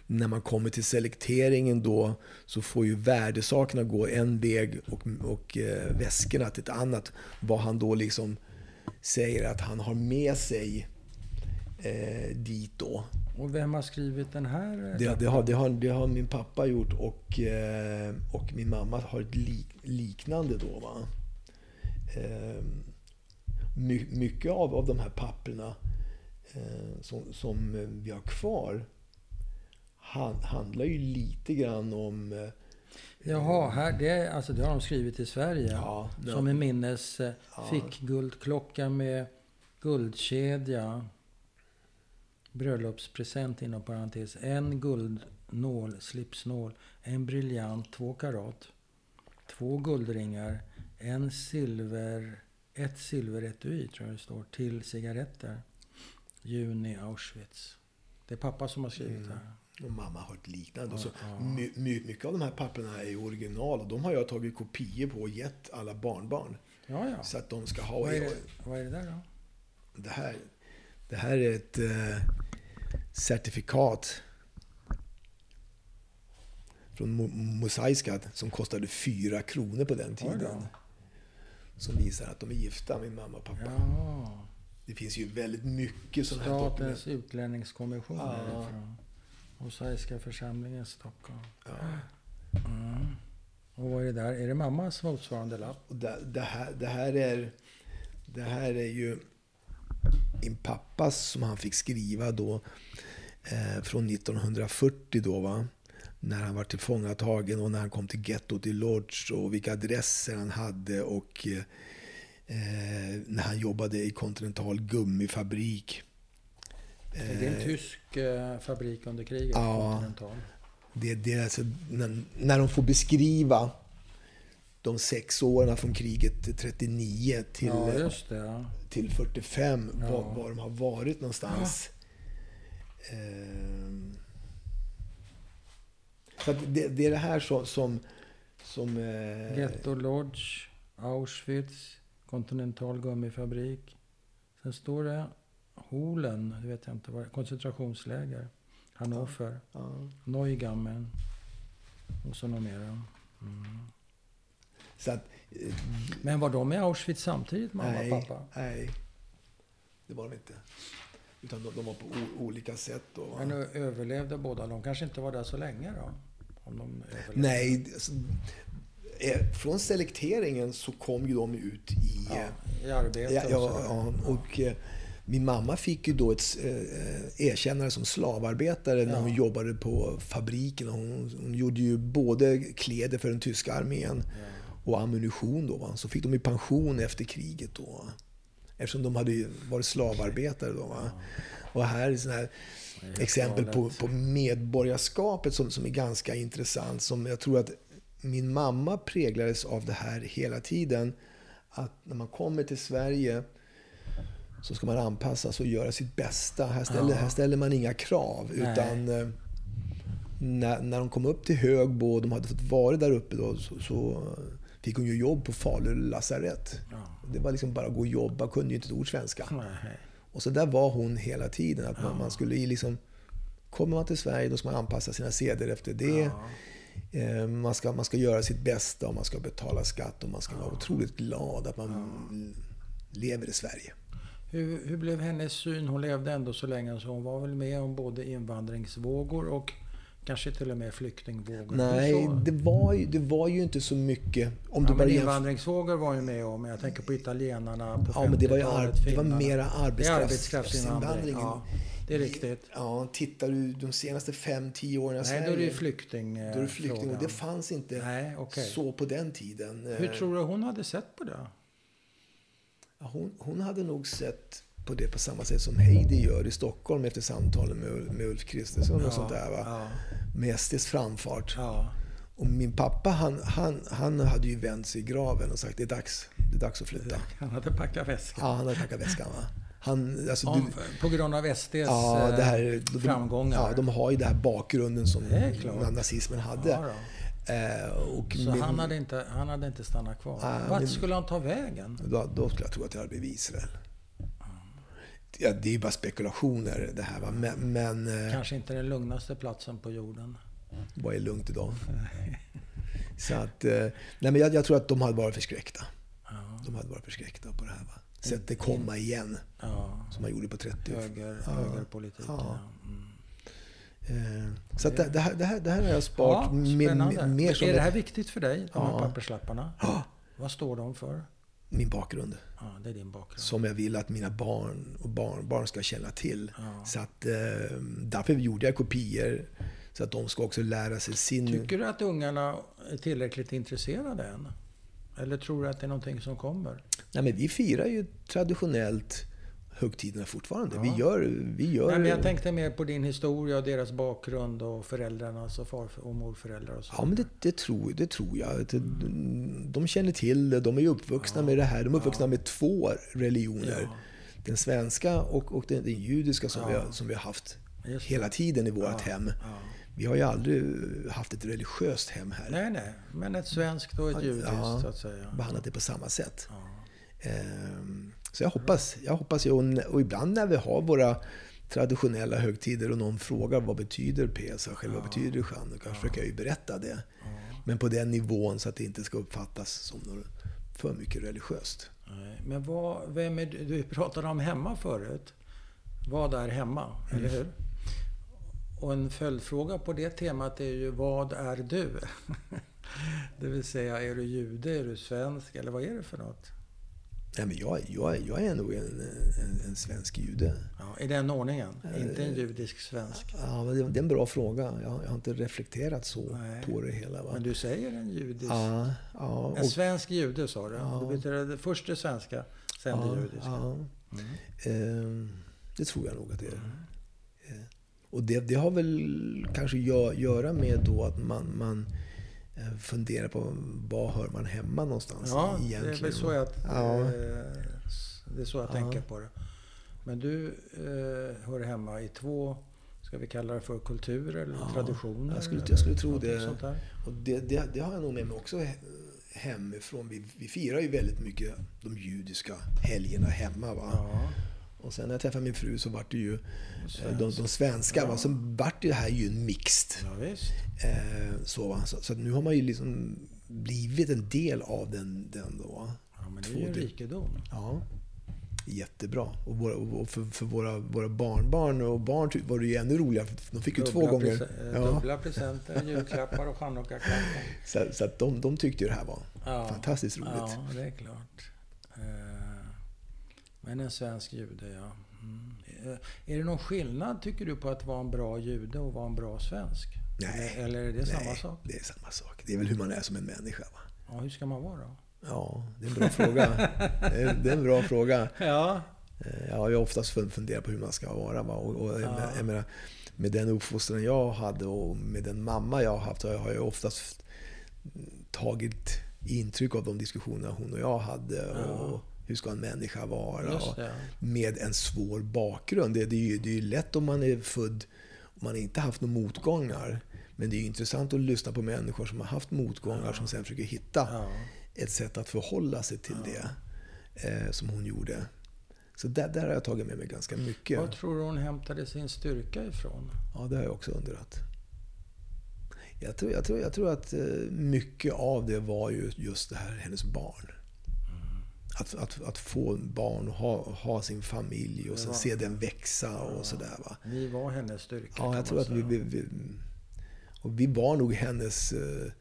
När man kommer till selekteringen då så får ju värdesakerna gå en väg och, och eh, väskorna till ett annat. Vad han då liksom säger att han har med sig eh, dit då. Och vem har skrivit den här? Det, det, har, det, har, det har min pappa gjort och, eh, och min mamma har ett lik, liknande då. Va? Eh, my, mycket av, av de här papperna eh, som, som vi har kvar han, handlar ju lite grann om... Jaha, här, det, alltså, det har de skrivit i Sverige. Ja, Som en minnes eh, Ja. fick guldklocka med guldkedja. Bröllopspresent inom parentes. En guldnål, slipsnål. En briljant, två karat. Två guldringar. En silver Ett silveretui, tror jag det står, till cigaretter. Juni Auschwitz. Det är pappa som har skrivit Mm. det här. Och mamma har ett liknande. Ja, så ja. my, my, mycket av de här papperna är original och de har jag tagit kopior på och gett alla barnbarn. Ja, ja. Så att de ska ha. Vad är, det, vad är det där då? Det här, det här är ett eh, certifikat från Mo- Mosaiskad som kostade fyra kronor på den tiden. Som visar att de är gifta, min mamma och pappa. Ja. Det finns ju väldigt mycket sådana här dokument. Statens utlänningskommission Ja. Mosaiska församlingen Stockholm. Ja. Mm. Och vad är det där? Är det mammas motsvarande lapp? Det, det, här, det, här är, det här är ju min pappas som han fick skriva då eh, från 1940 då va. När han var tillfångatagen och när han kom till gettot i Lodz och vilka adresser han hade och eh, när han jobbade i Continental gummifabrik. Är det en Eh, tysk eh, fabrik under kriget? Ja. Det, det är alltså när, när de får beskriva de sex åren från kriget 39 till, Ja, det. Ja. till 45, Ja. var, var de har varit någonstans. Ehm. Så att det, det är det här som... som, som eh, Ghetto Lodge, Auschwitz, Continental gummifabrik. Sen står det Holen, det vet jag inte vad koncentrationsläger. Hannover, ja. Neugammen och så något mer. Mm. Så att, eh, Men var de i Auschwitz samtidigt, mamma nej, och pappa? nej, det var de inte. Utan de, de var på olika sätt. Då? Men överlevde båda? De kanske inte var där så länge då? Om de överlevde. Nej, alltså, från selekteringen så kom ju de ut i... Ja, I arbete Ja, och ja, så. ja, och eh, min mamma fick ju då ett eh, erkännande som slavarbetare när Ja. hon jobbade på fabriken. Hon, hon gjorde ju både kläder för den tyska armén Ja. och ammunition. Då, va? Så fick de ju pension efter kriget då. Eftersom de hade varit slavarbetare då. Va? Och här är sådana här exempel på, på medborgarskapet som, som är ganska intressant. Som jag tror att min mamma präglades av det här hela tiden. Att när man kommer till Sverige så ska man anpassas och göra sitt bästa. Här ställer, Ja. här ställer man inga krav. Nej. Utan eh, när, när de kom upp till Högbo och de hade fått vara där uppe då, så, så fick hon ju jobb på Falu lasarett. Ja. Det var liksom bara att gå och jobba, kunde ju inte ett ord svenska. Nej. Och så där var hon hela tiden. Att man, Ja. man skulle liksom... Kommer man till Sverige då ska man anpassa sina seder efter det. Ja. Eh, Man, ska, man ska göra sitt bästa och man ska betala skatt och man ska vara otroligt glad att man lever i Sverige. Hur, hur blev hennes syn? Hon levde ändå så länge så hon var väl med om både invandringsvågor och kanske till och med flyktingvågor. Nej, det var, ju, det var ju inte så mycket. Om Ja, du bara men invandringsvågor var ju med om. Jag tänker på italienarna på Ja, men det var ju 50-talet, ar- det var mera Det är arbetskraftsinvandring. arbetskraftsinvandring. Ja, det är riktigt. Ja, tittar du de senaste 5-10 åren Nej, då är det ju flykting. då är det flykting. Och det fanns inte Nej, okej. så på den tiden. Hur Eh, tror du hon hade sett på det? Ja, Hon, hon hade nog sett på det på samma sätt som Heidi gör i Stockholm efter samtalen med, med Ulf Kristersson och sånt där. Va? Ja, Med SDs framfart. ja. Och min pappa han, han, han hade ju vänt sig i graven och sagt det är dags, det är dags att flytta. Han hade packat väskan. Ja, han hade packat väskan. Va? Han, alltså, Om, du, på grund av SDs ja, det här, de, framgångar. Ja, de har ju den här bakgrunden som nazismen hade. Eh, Så min- han hade, inte, han hade inte stannat kvar. Nej, Vart skulle han ta vägen? Då, då skulle jag tro att det hade blivit Israel. Ja, det är ju bara spekulationer det här. Va? Men, men eh, Kanske inte den lugnaste platsen på jorden. vad är lugnt idag? Så att, eh, nej men jag, jag tror att de hade varit förskräckta. Ja, De hade varit förskräckta på det här. Va? Sett det komma igen, ja. som man gjorde på 30 Höger, Ja. Högerpolitik. Ja. Ja. Mm. Eh, Så det, det, här, det, här, det här har jag sparat Ja, mer, mer som är det här viktigt för dig, de här Ja. papperslapparna? Ja, Vad står de för? min bakgrund. Ja, det är din bakgrund. Som jag vill att mina barn och barnbarn ska känna till. Ja. Så att, eh, därför gjorde jag kopior. Så att de ska också lära sig sin... Tycker du att ungarna är tillräckligt intresserade än? Eller tror du att det är någonting som kommer? Nej, men vi firar ju traditionellt högtiderna fortfarande. Ja. Vi gör... Vi gör Nej, men jag tänkte mer på din historia och deras bakgrund och föräldrarnas och far och morföräldrar och så. Ja, men det, det, tror, det tror jag. Det, de känner till det. De är uppvuxna med det här. De är uppvuxna med två religioner. Ja. Den svenska och, och den, den judiska som, Ja. vi har, som vi har haft hela tiden i vårt Ja, hem. ja. Vi har ju aldrig haft ett religiöst hem här. Nej, nej. Men ett svenskt och ett judiskt Ja. så att säga. Behandlat det på samma sätt. Ja. Ehm, Så jag hoppas, jag hoppas ju, och ibland när vi har våra traditionella högtider och någon frågar vad betyder Pesach eller vad betyder Chanukka, försöker jag ju berätta det. Men på den nivån så att det inte ska uppfattas som något för mycket religiöst. Men vad, vem är du? Du pratade om hemma förut. Vad är hemma? Mm. Eller hur? Och en följdfråga på det temat är ju vad är du? det vill säga, är du jude, är du svensk eller vad är det för något? Nej, men jag, jag, jag är nog en, en, en svensk jude. Ja, I den ordningen? Inte en judisk svensk? Ja, men det, det är en bra fråga. Jag, jag har inte reflekterat så Nej. på det hela. Va? Men du säger en judisk? Ja, ja, En svensk jude sa du? Ja. Det betyder det först det svenska, sen det ja, judiska? ja. Mm. Ehm, det tror jag nog att det är. Eh, Och det, det har väl kanske att göra med då att man, man eh, funderar på var hör man hemma någonstans Ja, det egentligen. är väl så jag, Ja. eh, det är så jag Ja. tänker på det. Men du eh, hör hemma i två, ska vi kalla det för kulturer eller Ja, traditioner? jag skulle- jag skulle tro det. Och det, det, det har jag nog med mig också he- hemifrån. Vi, vi firar ju väldigt mycket de judiska helgerna hemma. Va? Ja, Och sen när jag träffade min fru så vart det ju eh, de, svensk. de svenska. Ja. Va? Så vart det här ju en mixed. ja. Eh, så, så, så nu har man ju liksom blivit en del av den, den då. Ja, men det Två är ju en rikedom. Ja, jättebra. Och, våra, och för, för våra, våra barnbarn och barn var det ju ännu roligare. För de fick ju två Dubbla gånger. prese- eh, Ja, Dubbla presenter, julklappar och chanukkaklappar. så så att de, de tyckte ju det här var Ja. fantastiskt roligt. Ja, det är klart. Men en svensk jude, ja. Mm. Är det någon skillnad, tycker du, på att vara en bra jude och vara en bra svensk? Nej. Eller, eller är det samma Nej, sak? det är samma sak. Det är väl hur man är som en människa. Va? Ja, hur ska man vara då? Ja, det är en bra fråga. Det är, det är en bra fråga. Ja. Eh, Jag har ju oftast fun- funderat på hur man ska vara. Va? Och, och, Ja. jag menar, med den uppfostran jag hade och med den mamma jag har haft har jag oftast tagit intryck av de diskussioner hon och jag hade. Och hur ska en människa vara? Och med en svår bakgrund. Det, det, är ju, det är ju lätt om man är född och man inte haft några motgångar. Men det är intressant att lyssna på människor som har haft motgångar som sen försöker hitta Ja. ett sätt att förhålla sig till det eh, som hon gjorde. Så där, där har jag tagit med mig ganska mycket. Var tror du hon hämtade sin styrka ifrån? Ja, det har jag också undrat. Jag tror, jag tror, jag tror att eh, mycket av det var ju just det här, hennes barn. Att, att, att få barn och ha, ha sin familj och sen se den växa och sådär. Va? Vi var hennes styrka. Ja, jag tror att vi, vi, vi, och vi var nog hennes eh,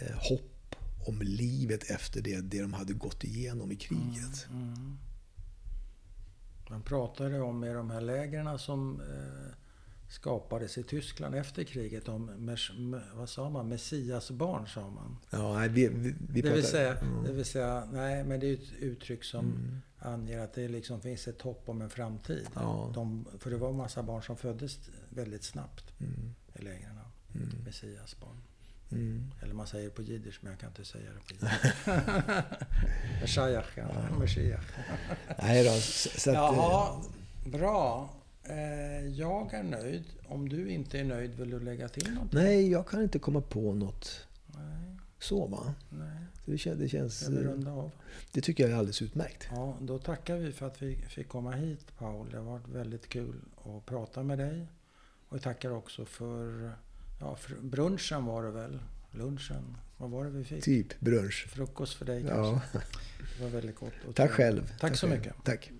eh, hopp om livet efter det, det de hade gått igenom i kriget. Mm. Man pratade om i de här lägren som eh, skapades i Tyskland efter kriget om, vad sa man, Messiasbarn sa man. Ja, nej, vi, vi, vi Det vill, säga, Mm. det vill säga, nej men det är ett uttryck som Mm. anger att det liksom finns ett hopp om en framtid. Ja. De, för det var en massa barn som föddes väldigt snabbt Mm. i lägren. Mm. Messiasbarn. Mm. Eller man säger på jiddisch, men jag kan inte säga det på jiddisch. Messiah, ja. Messiah. Nej då, så, att, Jaha, bra. Eh, Jag är nöjd. Om du inte är nöjd, vill du lägga till någonting? Nej, jag kan inte komma på något Nej, så va. nej. Det, det, känns, Ska vi runda av? det tycker jag är alldeles utmärkt. Ja, då tackar vi för att vi fick komma hit, Paul. Det har varit väldigt kul att prata med dig. Och jag tackar också för, ja, för brunchen var det väl? Lunchen? Vad var det vi fick? Typ brunch. Frukost för dig kanske? Ja. Det var väldigt gott. Tack själv. Tack så själv. mycket. Tack.